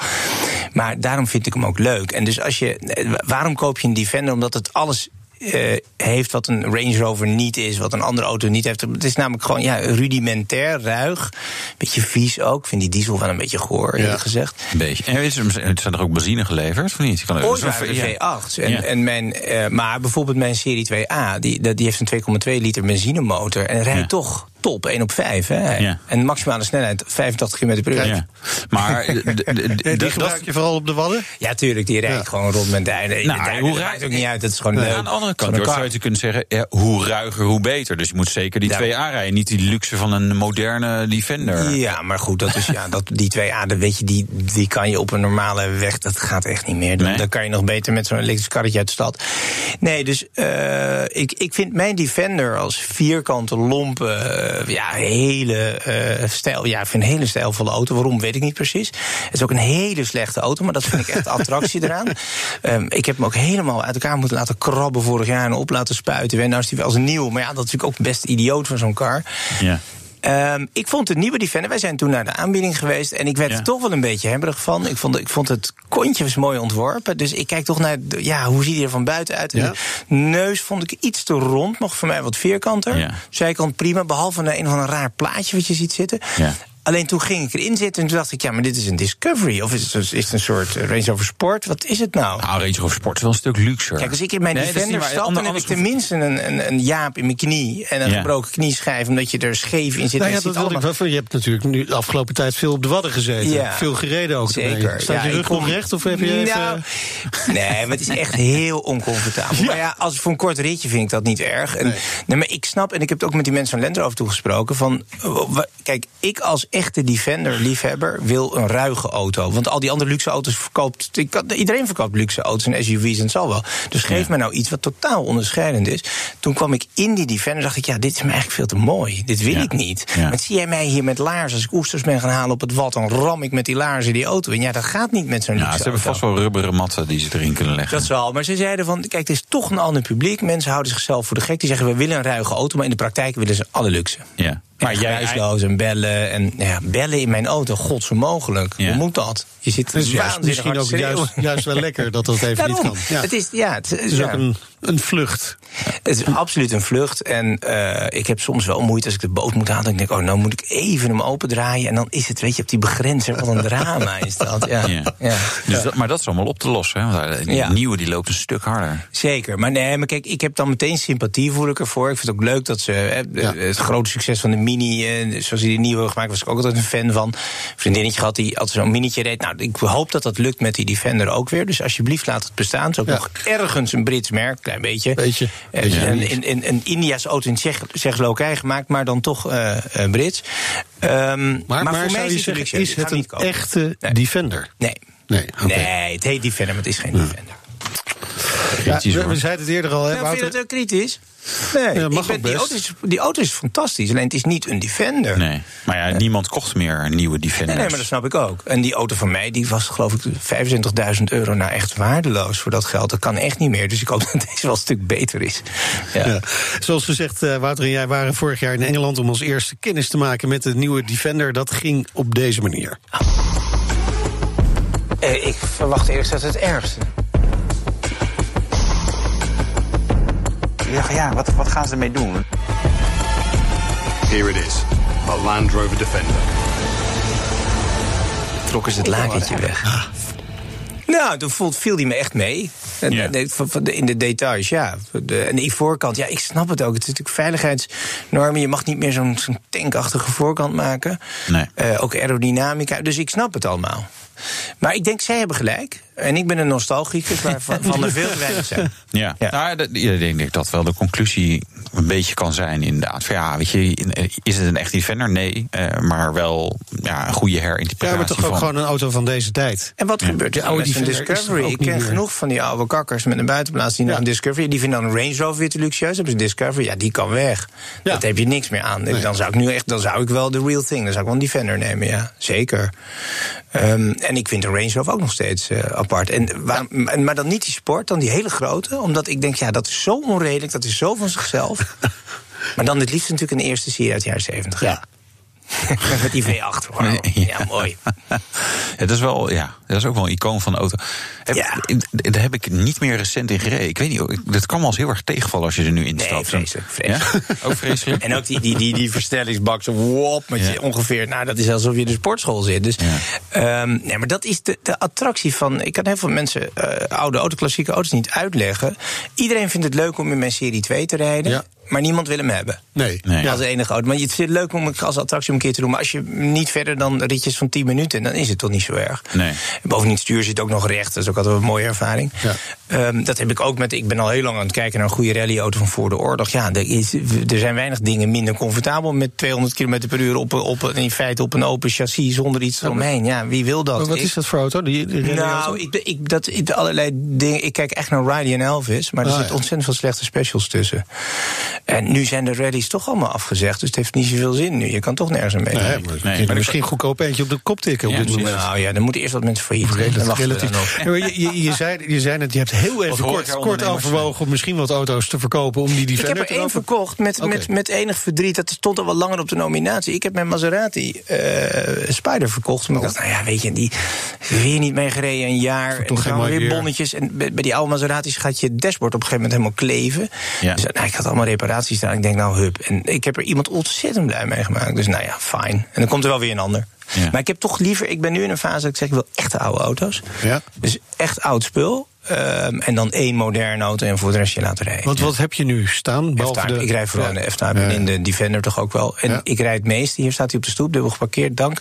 Maar daarom vind ik hem ook leuk. En dus als je. eh, Waarom koop je een Defender? Omdat het alles. Eh, heeft wat een Range Rover niet is, wat een andere auto niet heeft. Het is namelijk gewoon ja, rudimentair, ruig. Beetje vies ook. Ik vind die diesel wel een beetje goor, eerlijk gezegd. Een beetje. En is er, zijn er ook benzine geleverd of niet? Je Kan, Ooit zo'n- waren de ja. V8. En, Ja. en mijn, eh, maar bijvoorbeeld mijn Serie 2A, die, die heeft een 2,2 liter benzinemotor. En rijdt Ja. toch top, 1 op 5. Hè? Ja. En maximale snelheid 85 km per uur. Ja. Ja. Maar die gebruik je vooral op de Wadden? tuurlijk, die rijdt Ja. gewoon rond met. Nou, de duinen, hoe maakt ook niet uit, dat is gewoon leuk. Aan de andere kant, een zou je kunnen zeggen, ja, hoe ruiger, hoe beter. Dus je moet zeker die Ja. 2A rijden. Niet die luxe van een moderne Defender. Ja, maar goed, dat is, ja, dat, die 2A, dat weet je, die, die kan je op een normale weg, dat gaat echt niet meer. Dan, Nee? dan kan je nog beter met zo'n elektrisch karretje uit de stad. Nee, dus eh, ik, ik vind mijn Defender als vierkante, lompe, ja, hele eh, stijl. Ja, ik vind een hele stijlvolle auto. Waarom, weet ik niet precies. Het is ook een hele slechte auto, maar dat vind ik echt attractie eraan. Ehm, ik heb hem ook helemaal uit elkaar moeten laten krabben vorig jaar en op laten spuiten. En nou is hij wel als nieuw, maar ja, dat is natuurlijk ook best idioot van zo'n car. Ja. Ehm, ik vond de nieuwe Defender. Wij zijn toen naar de aanbieding geweest. En ik werd Ja. er toch wel een beetje hebberig van. Ik vond, ik vond het kontje was mooi ontworpen. Dus ik kijk toch naar. Ja, hoe ziet hij er van buiten uit? En Ja. De neus vond ik iets te rond. Nog voor mij wat vierkanter. Ja. Zijkant prima. Behalve een, een of ander raar plaatje wat je ziet zitten. Alleen toen ging ik erin zitten en toen dacht ik, ja, maar dit is een Discovery. Of is het, is het een soort eh, Range Rover Sport? Wat is het nou? Nou, Range Rover Sport is wel een stuk luxer. Kijk, als ik in mijn Nee, Defender stap, dan heb ik tenminste een, een, een jaap in mijn knie. En een Ja. gebroken knieschijf, omdat je er scheef in zit. Nou ja, dat wilde ik allemaal- wel. Je hebt natuurlijk nu de afgelopen tijd veel op de Wadden gezeten. Ja. Veel gereden ook. Zeker. Staat je rug kom- nog recht of heb je even... Nou, nee, maar het is echt heel oncomfortabel. Maar ja, als voor een kort ritje vind ik dat niet erg. En, nee. maar ik snap, en ik heb het ook met die mensen van Land Rover toegesproken... van, eh, kijk, ik als echte Defender-liefhebber wil een ruige auto. Want al die andere luxe auto's verkoopt... Iedereen verkoopt luxe auto's en SUV's en het zal wel. Dus geef Ja. me nou iets wat totaal onderscheidend is. Toen kwam ik in die Defender dacht ik... ja, dit is me eigenlijk veel te mooi. Dit wil Ja. ik niet. Ja. Maar zie jij mij hier met laarzen... als ik oesters ben gaan halen op het wat... dan ram ik met die laarzen die auto in. Ja, dat gaat niet met zo'n Ja, luxe ze hebben vast wel rubberen matten die ze erin kunnen leggen. Dat is wel. Maar ze zeiden van, kijk, het is toch een ander publiek. Mensen houden zichzelf voor de gek. Die zeggen, we willen een ruige auto. Maar in de praktijk willen ze alle luxe. ja. Maar geruisloos en bellen. En ja, bellen in mijn auto, god zo mogelijk. Ja. Hoe moet dat? Je zit juist, misschien ook juist, juist wel lekker dat dat even Daarom. niet kan. Ja. Het is, ja, het, Het is ja. ook een een vlucht. Het is absoluut een vlucht. En uh, ik heb soms wel moeite als ik de boot moet halen. Dan denk ik, oh, nou moet ik even hem opendraaien. En dan is het, weet je, op die begrenzer. Wat een drama is dat. Ja. ja. ja. Dus dat, maar dat is allemaal op te lossen. Hè? Die nieuwe die loopt een stuk harder. Zeker. Maar nee, maar kijk, ik heb dan meteen sympathie voel ik ervoor. Ik vind het ook leuk dat ze het grote succes van de Mini, eh, zoals die de nieuwe gemaakt, was ik ook altijd een fan van. Een vriendinnetje gehad die altijd zo'n minietje reed. Nou, ik hoop dat dat lukt met die Defender ook weer. Dus alsjeblieft laat het bestaan. Het is ook nog ergens een Brits merk, klein beetje. Beetje. Een, in, in, een India's auto in Tsjechoslowakije gemaakt, maar dan toch uh, Brits. Um, maar, maar, voor mij is, het, is het een echte nee. Defender? Nee. Nee, okay. nee, het heet Defender, maar het is geen Defender. Ja, we, we zeiden het eerder al. Hè, nou, vind je dat ook kritisch? Nee, ja, mag ben, die, auto is, die auto is fantastisch. Alleen het is niet een Defender. Nee, maar ja, niemand kocht meer een nieuwe Defender. Nee, maar dat snap ik ook. En die auto van mij, die was geloof ik 25.000 euro nou echt waardeloos voor dat geld. Dat kan echt niet meer. Dus ik hoop dat deze wel een stuk beter is. Ja. ja. Zoals gezegd, uh, Wouter en jij waren vorig jaar in Engeland om ons eerste kennis te maken met de nieuwe Defender. Dat ging op deze manier. Uh, ik verwacht eerst dat het ergste. Dacht, ja, wat, wat gaan ze ermee doen? Here it is, a Land Rover Defender. Trokken ze het lakentje weg. Ah. Nou, toen voelt, viel die me echt mee. In de details, ja. De, en die voorkant, ja, ik snap het ook. Het is natuurlijk veiligheidsnormen. Je mag niet meer zo'n zo'n tankachtige voorkant maken. Nee. Uh, ook aerodynamica. Dus ik snap het allemaal. Maar ik denk, zij hebben gelijk. En ik ben een nostalgicus waarvan van er veel te weinig zijn. Ja, ja. Nou, ik denk dat wel de conclusie een beetje kan zijn inderdaad. Van, ja, weet je, is het een echt Defender? Nee, uh, maar wel ja, een goede herinterpretatie. Ja, maar toch ook gewoon een auto van deze tijd. En wat ja. gebeurt er oude een Discovery? Ik ken genoeg van die oude kakkers met een buitenplaats die ja. een Discovery. Die vinden dan een Range Rover weer te luxueus. Hebben ze een Discovery? Ja, die kan weg. Dat heb je niks meer aan. Nee. Dan zou ik nu echt, dan zou ik wel de real thing. Dan zou ik wel een Defender nemen, ja, zeker. Um, en ik vind de Range Rover ook nog steeds uh, apart. En waar, Maar dan niet die sport, dan die hele grote. Omdat ik denk, ja, dat is zo onredelijk, dat is zo van zichzelf. maar dan het liefst natuurlijk een eerste serie uit de jaren 70. Ja. Met die V8. Wow. Ja, mooi. Het is wel, ja, dat is ook wel een icoon van de auto. Heb, ja. Daar heb ik niet meer recent in gereden. Ik weet niet, dat kan me als heel erg tegenvallen als je er nu in stapt. Nee, vreselijk. vreselijk. Ja? Ook vreselijk. en ook die, die, die, die versnellingsbak zo wop, met je ongeveer, nou dat is alsof je in de sportschool zit. Dus, um, nee, maar dat is de, de attractie van, ik kan heel veel mensen uh, oude auto, klassieke auto's niet uitleggen. Iedereen vindt het leuk om in mijn serie 2 te rijden. Maar niemand wil hem hebben. Nee. nee. Als enige auto. Maar het is leuk om als attractie om een keer te doen. Maar als je niet verder dan ritjes van 10 minuten, dan is het toch niet zo erg. Nee. Bovendien, het stuur zit ook nog recht. Dat is ook altijd een mooie ervaring. Ja. Um, dat heb ik ook met. Ik ben al heel lang aan het kijken naar een goede rallyauto van voor de oorlog. Ja, er, is, er zijn weinig dingen minder comfortabel met 200 km per uur op, op, in feite op een open chassis zonder iets eromheen. Ja, wie wil dat? Maar wat is dat voor auto? Die, die nou, ik, ik, dat, ik, allerlei dingen. Ik kijk echt naar Riley en Elvis, maar er ah, zitten ontzettend veel slechte specials tussen. En nu zijn de rallies toch allemaal afgezegd, dus het heeft niet zoveel zin nu. Je kan toch nergens mee. Nee, maar, nee, maar misschien goedkoop eentje op de kop tikken op dit moment. Nou ja, dan moeten eerst wat mensen failliet gaan. Relatief. Je, je, je, zei, je zei net, je hebt heel even kort, kort overwogen om misschien wat auto's te verkopen om die te Ik heb er één verkocht met, okay. met, met enig verdriet. Dat stond al wel langer op de nominatie. Ik heb mijn Maserati uh, Spider verkocht. Maar ik dacht, nou ja, weet je, die weer niet mee gereden een jaar. En dan weer, weer bonnetjes. En bij die oude Maseratis gaat je dashboard op een gegeven moment helemaal kleven. Ja. Dus nou, ik had allemaal reparaties staan. Ik denk, nou hup. En ik heb er iemand ontzettend blij mee gemaakt. Dus nou ja, fijn. En dan komt er wel weer een ander. Ja. Maar ik heb toch liever, ik ben nu in een fase dat ik zeg, ik wil echte oude auto's. Ja. Dus echt oud spul. Um, en dan één moderne auto en voor de rest je laten rijden. Want wat heb je nu staan? De... Ik rijd vooral ja. in de F-Type en in de Defender toch ook wel. En ja. ik rijd het meeste. Hier staat hij op de stoep, dubbel geparkeerd, dank.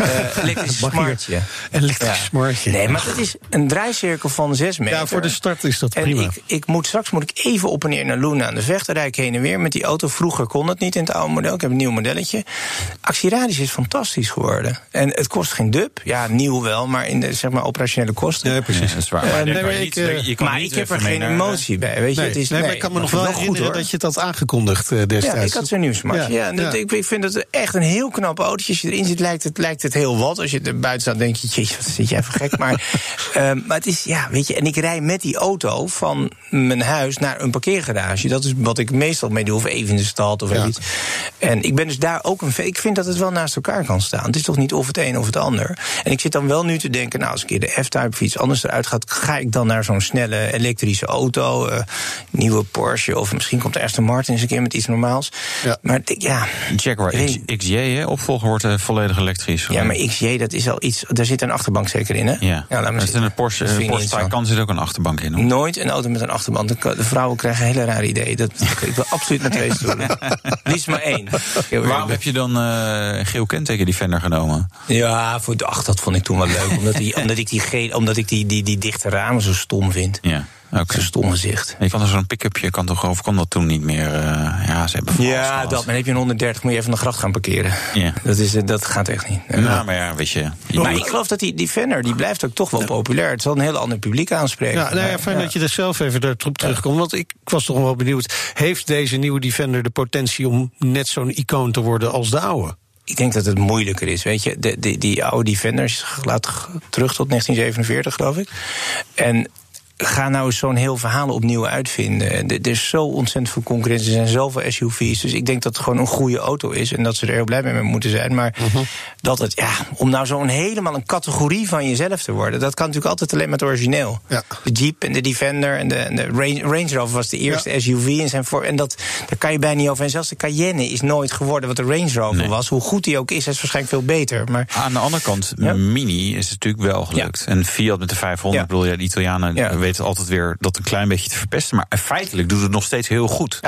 Uh, elektrisch smartje. Elektrisch ja. smartje. Nee, maar het is een draaicirkel van 6 meter. Ja, voor de start is dat prima. En ik, ik moet, straks moet ik even op en neer naar Luna aan de vecht. Dan rijd ik heen en weer met die auto. Vroeger kon dat niet in het oude model. Ik heb een nieuw modelletje. Actieradius is fantastisch geworden. En het kost geen dub. Ja, nieuw wel, maar in de zeg maar, operationele kosten. Ja, precies. dat is waar. Uh, nee, maar ik, uh, je kan maar ik heb er geen emotie bij. Weet je? Nee, het is, nee, maar ik kan me nog wel herinneren goed, dat je het had aangekondigd uh, destijds. Ja, ik had zo'n nieuwsmarkt. Ja, ja, ja. Ik, ik vind het echt een heel knap autootje. Als je erin zit, lijkt het, lijkt het heel wat. Als je er buiten staat, denk je, jeetje, wat zit je even gek. Maar, um, maar het is, ja, weet je, en ik rij met die auto van mijn huis naar een parkeergarage. Dat is wat ik meestal mee doe, of even in de stad of iets. En ik ben dus daar ook een. Ik vind dat het wel naast elkaar kan staan. Het is toch niet of het een of het ander. En ik zit dan wel nu te denken, nou, als een keer de F-Type of iets anders eruit gaat, ga ik dan naar zo'n snelle elektrische auto. Uh, nieuwe Porsche of misschien komt Aston Martin eens een keer met iets normaals. Ja. Maar ja. Jaguar X, XJ, hè, opvolger wordt uh, volledig elektrisch. Ja, maar XJ, dat is al iets. Daar zit een achterbank zeker in, hè? Ja, ja laat maar in een Porsche, uh, Porsche Taycan zit ook een achterbank in. Hoor. Nooit een auto met een achterbank. De, de vrouwen krijgen een hele rare idee. Dat, ik wil absoluut met twee stoelen. Liefst maar één. Waarom heb je dan uh, geel kenteken Defender genomen? Ja, voor de ach, dat vond ik toen wel leuk. omdat, die, omdat ik, die, omdat ik die, die, die dichte ramen zo stom vind. Ja. Okay. Zo'n stom gezicht. Je kan er zo'n pick-upje, kan toch over, kon dat toen niet meer. Uh, ja, ze hebben Ja, dat. Maar dan heb je een 130, moet je even de gracht gaan parkeren. Ja. Dat, is, dat gaat echt niet. Ja, nou, maar ja, weet je. je maar ik geloof dat die, die Fender, die blijft ook toch wel populair. Het zal een heel ander publiek aanspreken. Ja, nou ja, fijn dat je er zelf even erop terugkomt. Want ik was toch wel benieuwd. Heeft deze nieuwe Defender de potentie om net zo'n icoon te worden als de oude? Ik denk dat het moeilijker is. Weet je, de, die oude Defenders laat terug tot 1947, geloof ik. En ga nou eens zo'n heel verhaal opnieuw uitvinden. Er is zo ontzettend veel concurrentie. Er zijn zoveel SUV's. Dus ik denk dat het gewoon een goede auto is. En dat ze er heel blij mee moeten zijn. Maar uh -huh. dat het, ja, om nou zo'n helemaal een categorie van jezelf te worden. Dat kan natuurlijk altijd alleen met het origineel. Ja. De Jeep en de Defender en de, en de Range, Range, Rover was de eerste ja. SUV. En, zijn voor, en dat, daar kan je bijna niet over. En zelfs de Cayenne is nooit geworden wat de Range Rover nee. was. Hoe goed die ook is, is waarschijnlijk veel beter. Maar, Aan de andere kant, ja. Mini is natuurlijk wel gelukt. En Fiat met de 500, ik bedoel, ja, de Italianen weten altijd weer dat een klein beetje te verpesten. Maar feitelijk doet het nog steeds heel goed.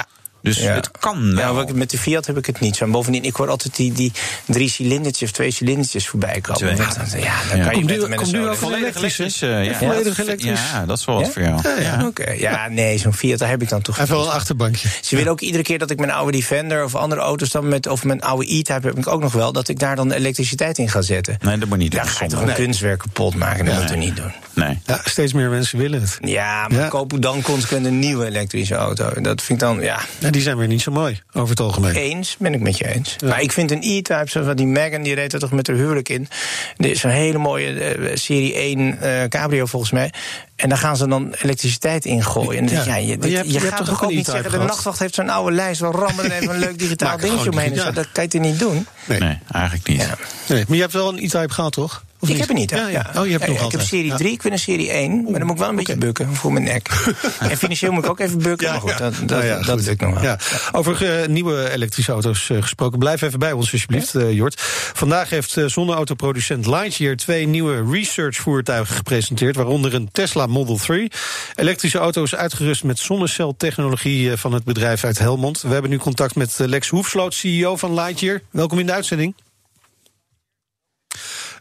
Dus ja. het kan wel. Ja, met de Fiat heb ik het niet zo. En bovendien, ik hoor altijd die, die drie cilindertjes of twee cilindertjes voorbij komen. Ja, dan, ja, dan ja. kan je met, met Komt nu ook een elektrisch? Uh, ja. Volledig elektrisch? Ja, dat is wel wat voor jou. Ja, ja. Oké. Okay. ja nee, zo'n Fiat, daar heb ik dan toch Even wel een achterbankje. Ze willen ook iedere keer dat ik mijn oude Defender of andere auto's dan met, of mijn oude E-Type heb ik ook nog wel, dat ik daar dan elektriciteit in ga zetten. Nee, dat moet niet doen. Ga je toch een kunstwerk kapot maken? Dat moet je niet doen. Nee. Ja, steeds meer mensen willen het. Ja, maar koop dan consequent een nieuwe elektrische auto. Dat vind ik dan, ja. Die zijn weer niet zo mooi over het algemeen. Eens, ben ik met je eens. Ja. Maar ik vind een E-Type, zoals die Megan, die reed er toch met haar huwelijk in. Er is een hele mooie uh, Serie 1 uh, cabrio volgens mij. En daar gaan ze dan elektriciteit in gooien. Ja, ja je, dit, je, hebt, je, je gaat toch ook niet zeggen... de nachtwacht heeft zo'n oude lijst... wel rammen er even een leuk digitaal dingetje omheen. Ja. Dat kan je niet doen? Nee, nee eigenlijk niet. Ja. Nee, maar je hebt wel een E-Type gehad, toch? Of ik niet? heb er niet. Ja, ja. Oh, je hebt nog ik heb serie 3, ik ben een serie 1. Maar dan moet ik wel een beetje okay. bukken voor mijn nek. en financieel moet ik ook even bukken. maar goed, dat, dat, ja, dat lukt nog wel. Ja. Over uh, nieuwe elektrische auto's uh, gesproken. Blijf even bij ons alsjeblieft, uh, Jort. Vandaag heeft zonneautoproducent Lightyear twee nieuwe research-voertuigen gepresenteerd. Waaronder een Tesla Model 3. Elektrische auto's uitgerust met zonneceltechnologie van het bedrijf uit Helmond. We hebben nu contact met Lex Hoefsloot, CEO van Lightyear. Welkom in de uitzending.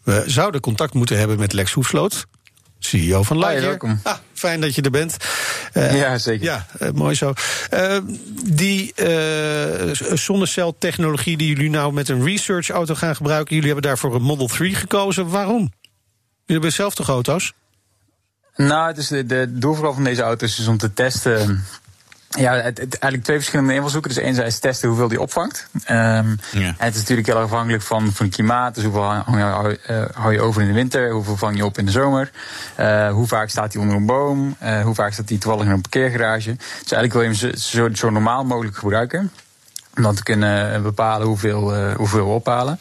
We zouden contact moeten hebben met Lex Hoefsloot, CEO van Lightyear. welkom. Ah, fijn dat je er bent. Uh, ja, zeker. Ja, uh, mooi zo. Uh, die zonneceltechnologie die jullie nou met een research auto gaan gebruiken... jullie hebben daarvoor een Model 3 gekozen. Waarom? Jullie hebben zelf toch auto's? Nou, dus de, de doel vooral van deze auto's is om te testen... Ja, het, het, eigenlijk twee verschillende invalshoeken. Dus enerzijds testen hoeveel die opvangt. Um, ja. Het is natuurlijk heel afhankelijk van, van het klimaat. Dus hoeveel hou je, hou, uh, hou je over in de winter? Hoeveel vang je op in de zomer? Uh, hoe vaak staat hij onder een boom? Uh, hoe vaak staat hij toevallig in een parkeergarage? Dus eigenlijk wil je hem zo, zo, zo normaal mogelijk gebruiken om te kunnen bepalen hoeveel, uh, hoeveel we ophalen.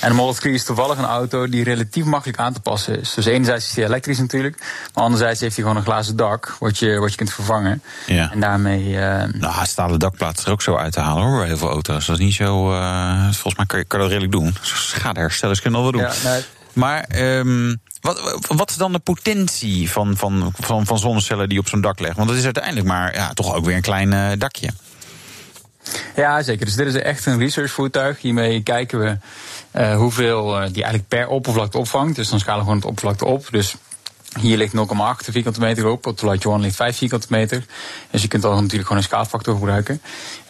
En de Model 3 is toevallig een auto die relatief makkelijk aan te passen is. Dus enerzijds is hij elektrisch natuurlijk, maar anderzijds heeft hij gewoon een glazen dak wat je, wat je kunt vervangen. Ja. En daarmee... Uh, nou, stalen dakplaat is er ook zo uit te halen hoor, bij heel veel auto's. Dat is niet zo... Uh, volgens mij kan je, kan je dat redelijk doen. Schadeherstellers kunnen dat wel doen. Ja, nee. Maar... Um, wat, wat is dan de potentie van, van, van, van zonnecellen die op zo'n dak leggen? Want het is uiteindelijk maar ja, toch ook weer een klein dakje. Ja, zeker. Dus dit is echt een researchvoertuig. Hiermee kijken we uh, hoeveel uh, die eigenlijk per oppervlakte opvangt. Dus dan schalen we gewoon het oppervlakte op. Dus hier ligt 0,8 vierkante meter op, op de Light One ligt 5 vierkante meter. Dus je kunt dan natuurlijk gewoon een schaalfactor gebruiken.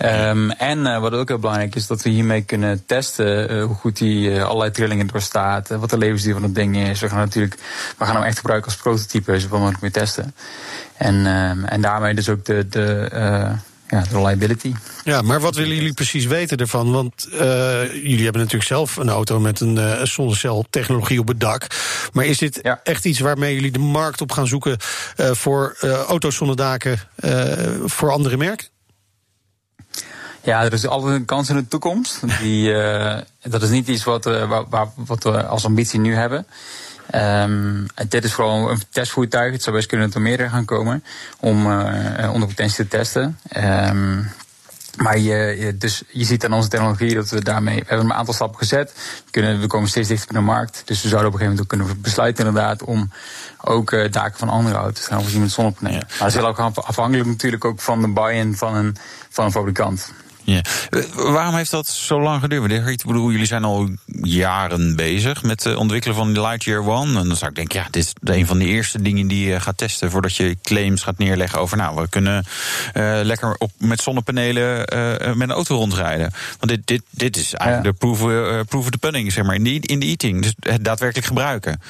Um, en uh, wat ook heel belangrijk is, dat we hiermee kunnen testen hoe goed die allerlei trillingen doorstaat, wat de levensduur van het ding is. We gaan natuurlijk, we gaan hem echt gebruiken als prototype, zoveel mogelijk meer testen. En, um, en daarmee dus ook de, de ja, de reliability. Ja, maar wat willen jullie precies weten ervan? Want uh, jullie hebben natuurlijk zelf een auto met een uh, zonneceltechnologie op het dak. Maar is dit ja. echt iets waarmee jullie de markt op gaan zoeken uh, voor auto's zonder daken voor andere merken? Ja, er is altijd een kans in de toekomst. Die, dat is niet iets wat, waar, wat we als ambitie nu hebben. Um, dit is vooral een testvoertuig. Het zou best kunnen dat er meerdere gaan komen om uh, onder potentie te testen. Um, maar je, dus je ziet aan onze technologie dat we daarmee. We hebben een aantal stappen gezet. We, kunnen, we komen steeds dichter bij de markt. Dus we zouden op een gegeven moment ook kunnen besluiten, inderdaad, om ook uh, daken van andere auto's te gaan voorzien met zonnepanelen. Maar dat is heel ook afhankelijk natuurlijk ook van de buy-in van een, van een fabrikant. Ja. Waarom heeft dat zo lang geduurd? Ik bedoel, jullie zijn al jaren bezig met het ontwikkelen van de Lightyear One. En dan zou ik denken, ja, dit is een van de eerste dingen die je gaat testen voordat je claims gaat neerleggen over, nou, we kunnen uh, lekker op, met zonnepanelen uh, met een auto rondrijden. Want dit, dit, dit is eigenlijk de proof, uh, proof of the pudding, zeg maar, in de, in de eating. Dus het daadwerkelijk gebruiken.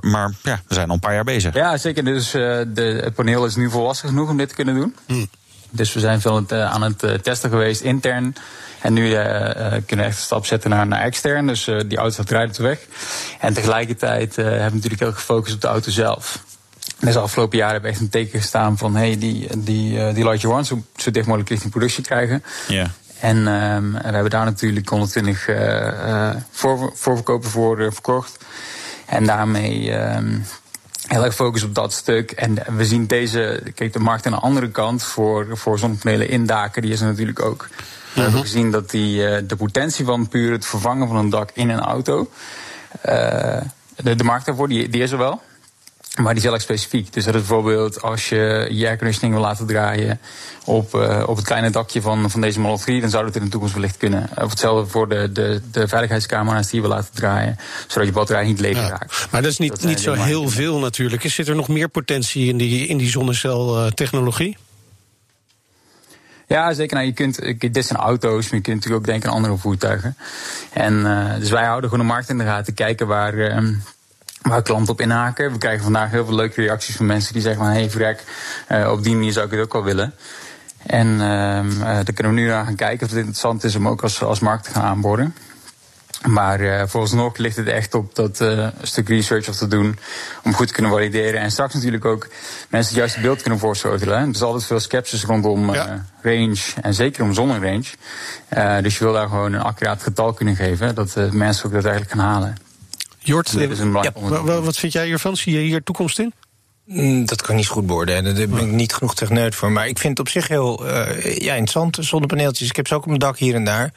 maar ja, we zijn al een paar jaar bezig. Ja, zeker. Dus de, het paneel is nu volwassen genoeg om dit te kunnen doen. Hm. Dus we zijn veel eh, aan het eh, testen geweest intern. En nu uh, kunnen we echt een stap zetten naar, naar extern. Dus die auto gaat rijden weg. En tegelijkertijd hebben we natuurlijk heel gefocust op de auto zelf. Dus de afgelopen jaren hebben we echt een teken gestaan van... hey, die, die, die zo, zo dicht mogelijk richting productie krijgen. Ja. En um, we hebben daar natuurlijk 120 uh, voor, voorverkopen voor verkocht. En daarmee um, heel erg focus op dat stuk. En we zien deze, kijk, de markt aan de andere kant voor, voor zonnepanelen indaken, die is er natuurlijk ook. We hebben mhm. gezien dat die, eh, de potentie van puur het vervangen van een dak in een auto, uh, de, de markt daarvoor, die, die is er wel. Maar die is heel erg specifiek. Dus dat is bijvoorbeeld als je je airconditioning wil laten draaien op, uh, op het kleine dakje van, van deze Model 3, dan zou dat in de toekomst wellicht kunnen. Of hetzelfde voor de, de, de veiligheidscamera's die we laten draaien, zodat je batterij niet leeg raakt. Maar dat is niet, niet zo heel veel natuurlijk. Zit er nog meer potentie in die, in die zonneceltechnologie? Ja, zeker. Nou, je kunt, dit zijn auto's, maar je kunt natuurlijk ook denken aan andere voertuigen. En uh, dus wij houden gewoon de markt in de gaten, kijken waar, uh, waar klanten op inhaken. We krijgen vandaag heel veel leuke reacties van mensen die zeggen van... hé, hey, vrek, uh, op die manier zou ik het ook wel willen. En uh, uh, daar kunnen we nu naar gaan kijken of het interessant is om ook als, als markt te gaan aanborden. Maar uh, vooralsnog ligt het echt op dat uh, stuk research of te doen om goed te kunnen valideren. En straks natuurlijk ook mensen het juiste beeld kunnen voorschotelen. Er is altijd veel sceptisch rondom ja. uh, range en zeker om zonnerange. Dus je wil daar gewoon een accuraat getal kunnen geven, dat mensen ook dat eigenlijk gaan halen. Jort, ja, wat vind jij hiervan? Zie je hier toekomst in? Mm, dat kan niet goed beoordelen. Daar ben ik niet genoeg techneut voor. Maar ik vind het op zich heel uh, ja, interessant, zonnepaneeltjes. Ik heb ze ook op mijn dak hier en daar.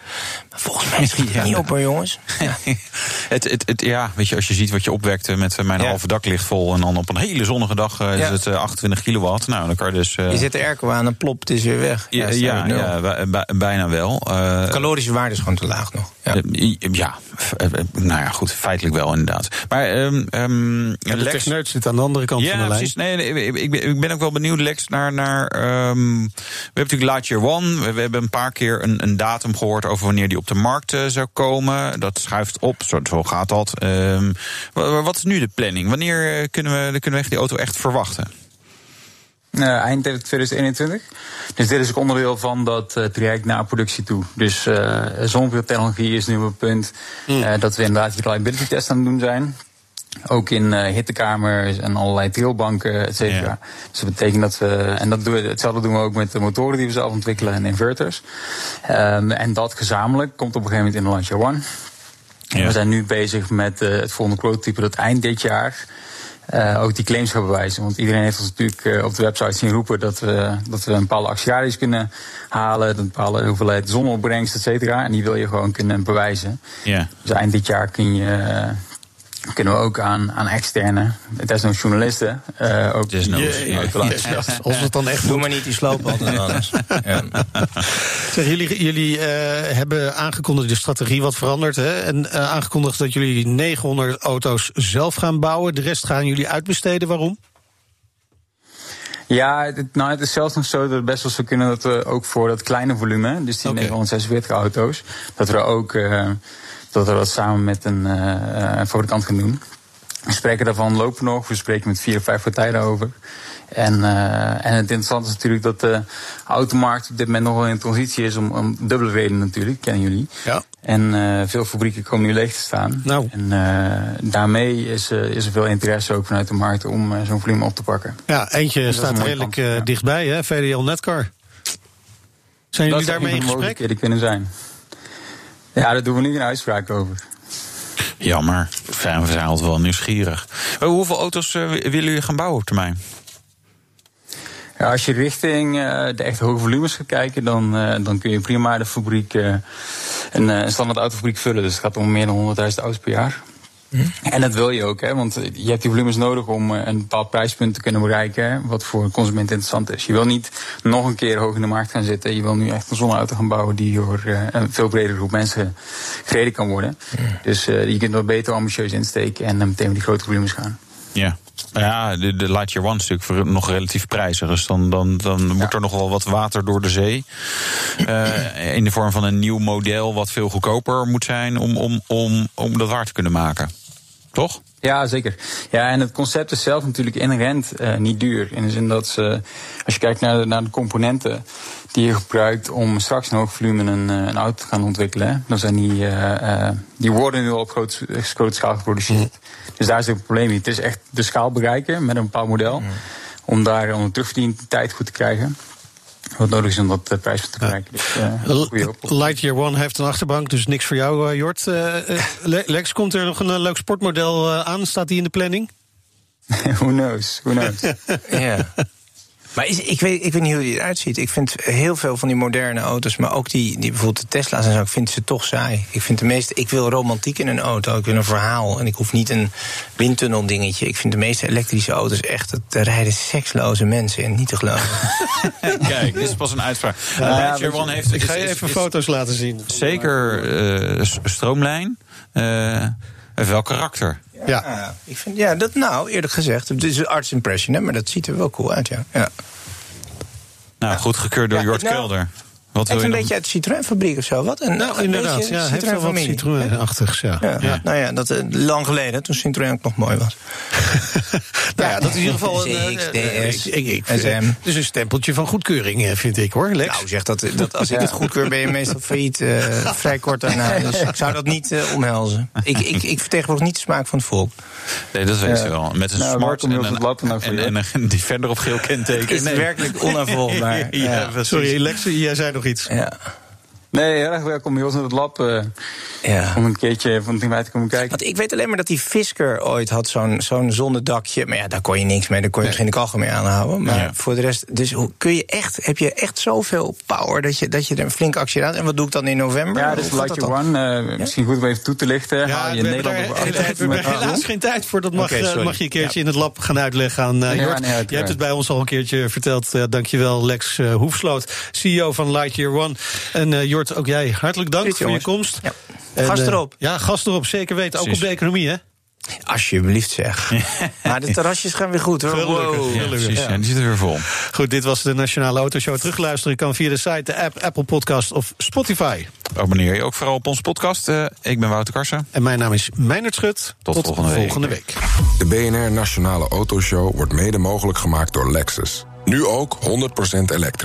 Maar volgens mij schiet het ja. niet op hoor, jongens. Ja. het, het, het, ja, weet je, als je ziet wat je opwekte met eh, mijn halve dak ligt vol... en dan op een hele zonnige dag uh, is het 28 kilowatt. Nou, dan kan je dus... je zet de airco aan en plop, het is weer weg. Ja, ja, ja, bijna wel. de calorische waarde is gewoon te laag nog. Ja, ja nou ja, goed, feitelijk wel inderdaad. Maar um, um, de Lex... zit aan de andere kant van de lijn. Nee, nee ik, ben, ik ben ook wel benieuwd, Lex, naar. naar um, we hebben natuurlijk Lightyear One. We, hebben een paar keer een, een, datum gehoord over wanneer die op de markt uh, zou komen. Dat schuift op, zo, zo gaat dat. Um, wat is nu de planning? Wanneer eh, kunnen we, kunnen we echt die auto echt verwachten? Uh, eind 2021. Dus dit is ook onderdeel van dat uh, traject naar productie toe. Dus uh, zonnebrilltechnologie is nu op het punt mm. dat we inderdaad die reliability test aan het doen zijn. Ook in uh, hittekamers en allerlei trilbanken, et cetera. Dus dat betekent dat we. En dat doen we, hetzelfde doen we ook met de motoren die we zelf ontwikkelen en inverters. Um, en dat gezamenlijk komt op een gegeven moment in de Launcher One. Ja. We zijn nu bezig met uh, het volgende prototype dat eind dit jaar. Uh, ook die claims gaan bewijzen. Want iedereen heeft ons natuurlijk uh, op de website zien roepen dat we, dat we een bepaalde actieradius kunnen halen, een bepaalde hoeveelheid zonopbrengst, et cetera. En die wil je gewoon kunnen bewijzen. Ja. Dus eind dit jaar kun je kunnen we ook aan, aan externe, desnoods journalisten, uh, ook desnoods. Ja, ja, Als we het dan echt Doe maar niet die sloop altijd anders. ja. zeg, jullie jullie uh, hebben aangekondigd, de strategie wat veranderd. Hè? En uh, aangekondigd dat jullie 900 auto's zelf gaan bouwen. De rest gaan jullie uitbesteden. Waarom? Ja, het, nou, het is zelfs nog zo dat het best wel zou kunnen dat we ook voor dat kleine volume, dus die okay. 946 auto's, dat we ook dat we dat samen met een, uh, een fabrikant gaan doen. We spreken daarvan lopen nog. We spreken met vier of vijf partijen over. En, uh, en het interessante is natuurlijk dat de automarkt op dit moment nog wel in transitie is. Om, om dubbele reden natuurlijk, kennen jullie. Ja. En uh, veel fabrieken komen nu leeg te staan. Nou. En uh, daarmee is, is er veel interesse ook vanuit de markt om zo'n volume op te pakken. Ja, eentje staat redelijk ja. dichtbij, hè? VDL Netcar. Zijn jullie daarmee in gesprek? Dat kunnen zijn. Ja, daar doen we nu een uitspraak over. Jammer. We zijn, altijd wel nieuwsgierig. Oh, hoeveel auto's uh, willen jullie gaan bouwen op termijn? Ja, als je richting uh, de echt hoge volumes gaat kijken, dan, uh, dan kun je prima de fabriek, uh, een, een standaard autofabriek vullen. Dus het gaat om meer dan 100.000 auto's per jaar. En dat wil je ook, hè, want je hebt die volumes nodig om een bepaald prijspunt te kunnen bereiken, wat voor een consument interessant is. Je wil niet nog een keer hoog in de markt gaan zitten. Je wil nu echt een zonneauto gaan bouwen die door een veel bredere groep mensen gereden kan worden. Dus je kunt er beter ambitieus insteken en meteen met die grote volumes gaan. Ja. Ja, de, de Lightyear One is natuurlijk nog relatief prijzig. Dus dan, dan, dan moet ja. er nog wel wat water door de zee. Uh, in de vorm van een nieuw model wat veel goedkoper moet zijn om, om, om, om dat waar te kunnen maken. Toch? Ja, zeker. Ja, en het concept is zelf natuurlijk inherent uh, niet duur. In de zin dat ze, als je kijkt naar de, naar de componenten die je gebruikt om straks een hoog volume een, een auto te gaan ontwikkelen, dan zijn die, uh, die worden nu al op grote, grote schaal geproduceerd. Mm. Dus daar is het probleem niet. Het is echt de schaal bereiken met een bepaald model, mm. om daar een terugverdientijd goed te krijgen wat nodig is om dat uh, prijs te bereiken. Dus, uh, Lightyear One heeft een achterbank, dus niks voor jou, uh, Jort. Lex, komt er nog een leuk sportmodel aan? Staat die in de planning? who knows, who knows. ja. Maar is, ik, weet, ik weet niet hoe die eruit ziet. Ik vind heel veel van die moderne auto's, maar ook die, die bijvoorbeeld de Tesla's en zo, ik vind ze toch saai. Ik vind de meeste, ik wil romantiek in een auto, ik wil een verhaal. En ik hoef niet een windtunnel dingetje. Ik vind de meeste elektrische auto's echt, er rijden seksloze mensen in, niet te geloven. Kijk, dit is pas een uitspraak. Uh, ja, One heeft, ik ga je even is, foto's laten zien. Zeker uh, stroomlijn. Uh, welk karakter? Ja. ja. ik vind, ja, dat nou, eerlijk gezegd, het is een arts impression, hè, maar dat ziet er wel cool uit, ja. ja. Nou, goedgekeurd door ja, Jort nou, Kelder. Wat wil je een beetje uit de Citroën-fabriek of zo. Wat? Een, nou, een inderdaad. Ja, heeft wel wat Citroën-achtigs. Ja. Ja, ja. Nou ja, dat uh, lang geleden, toen Citroën ook nog mooi was. nou ja, dat is in ieder geval een... DS, ik, ik, SM. Dus een stempeltje van goedkeuring, vind ik, hoor, Lex. Nou, zeg dat, dat als ik het goedkeur, ben je meestal failliet. Uh, vrij kort daarna. Dus ik zou dat niet uh, omhelzen. Ik, ik, ik vertegenwoordig niet de smaak van het volk. Nee, dat weet je wel. Met een nou, smart en een, en, en een Defender of geel kenteken. Is nee. werkelijk onafvolgbaar. Sorry, Lex, jij zei nog iets. Ja. Nee, heel erg welkom bij ons in het lab. Uh, ja. Om een keertje van dichtbij te komen kijken. Want ik weet alleen maar dat die Fisker ooit had zo'n zo'n zonnedakje. Maar ja, daar kon je niks mee. Daar kon je nee. geen kachel mee aanhouden. Maar ja. voor de rest, dus hoe kun je echt, heb je echt zoveel power dat je, dat je er een flinke actie aan. En wat doe ik dan in november? Ja, dus Lightyear One. Uh, misschien goed om even toe te lichten. Ja, Haal je we Nederland hebben er helaas geen tijd voor. Dat mag, okay, mag je een keertje in het lab gaan uitleggen aan uh, Jort. Nee, je hebt het bij ons al een keertje verteld. Uh, dankjewel, Lex uh, Hoefsloot, CEO van Lightyear One. En uh, Jort, ook jij hartelijk dank voor je komst. Ja. En, gast erop. ja, gast erop, zeker weten. Ook Precies. op de economie, hè? Alsjeblieft zeg. maar de terrasjes gaan weer goed hoor. Wow. Ja, precies, ja. die zitten weer vol. Goed, dit was de Nationale Autoshow. Terugluisteren kan via de site, de app, Apple Podcast of Spotify. Abonneer je ook vooral op onze podcast. Uh, ik ben Wouter Karsen. En mijn naam is Meijnerd Schut. Tot, Tot volgende, volgende week. week. De BNR Nationale Autoshow wordt mede mogelijk gemaakt door Lexus. Nu ook 100% elektrisch.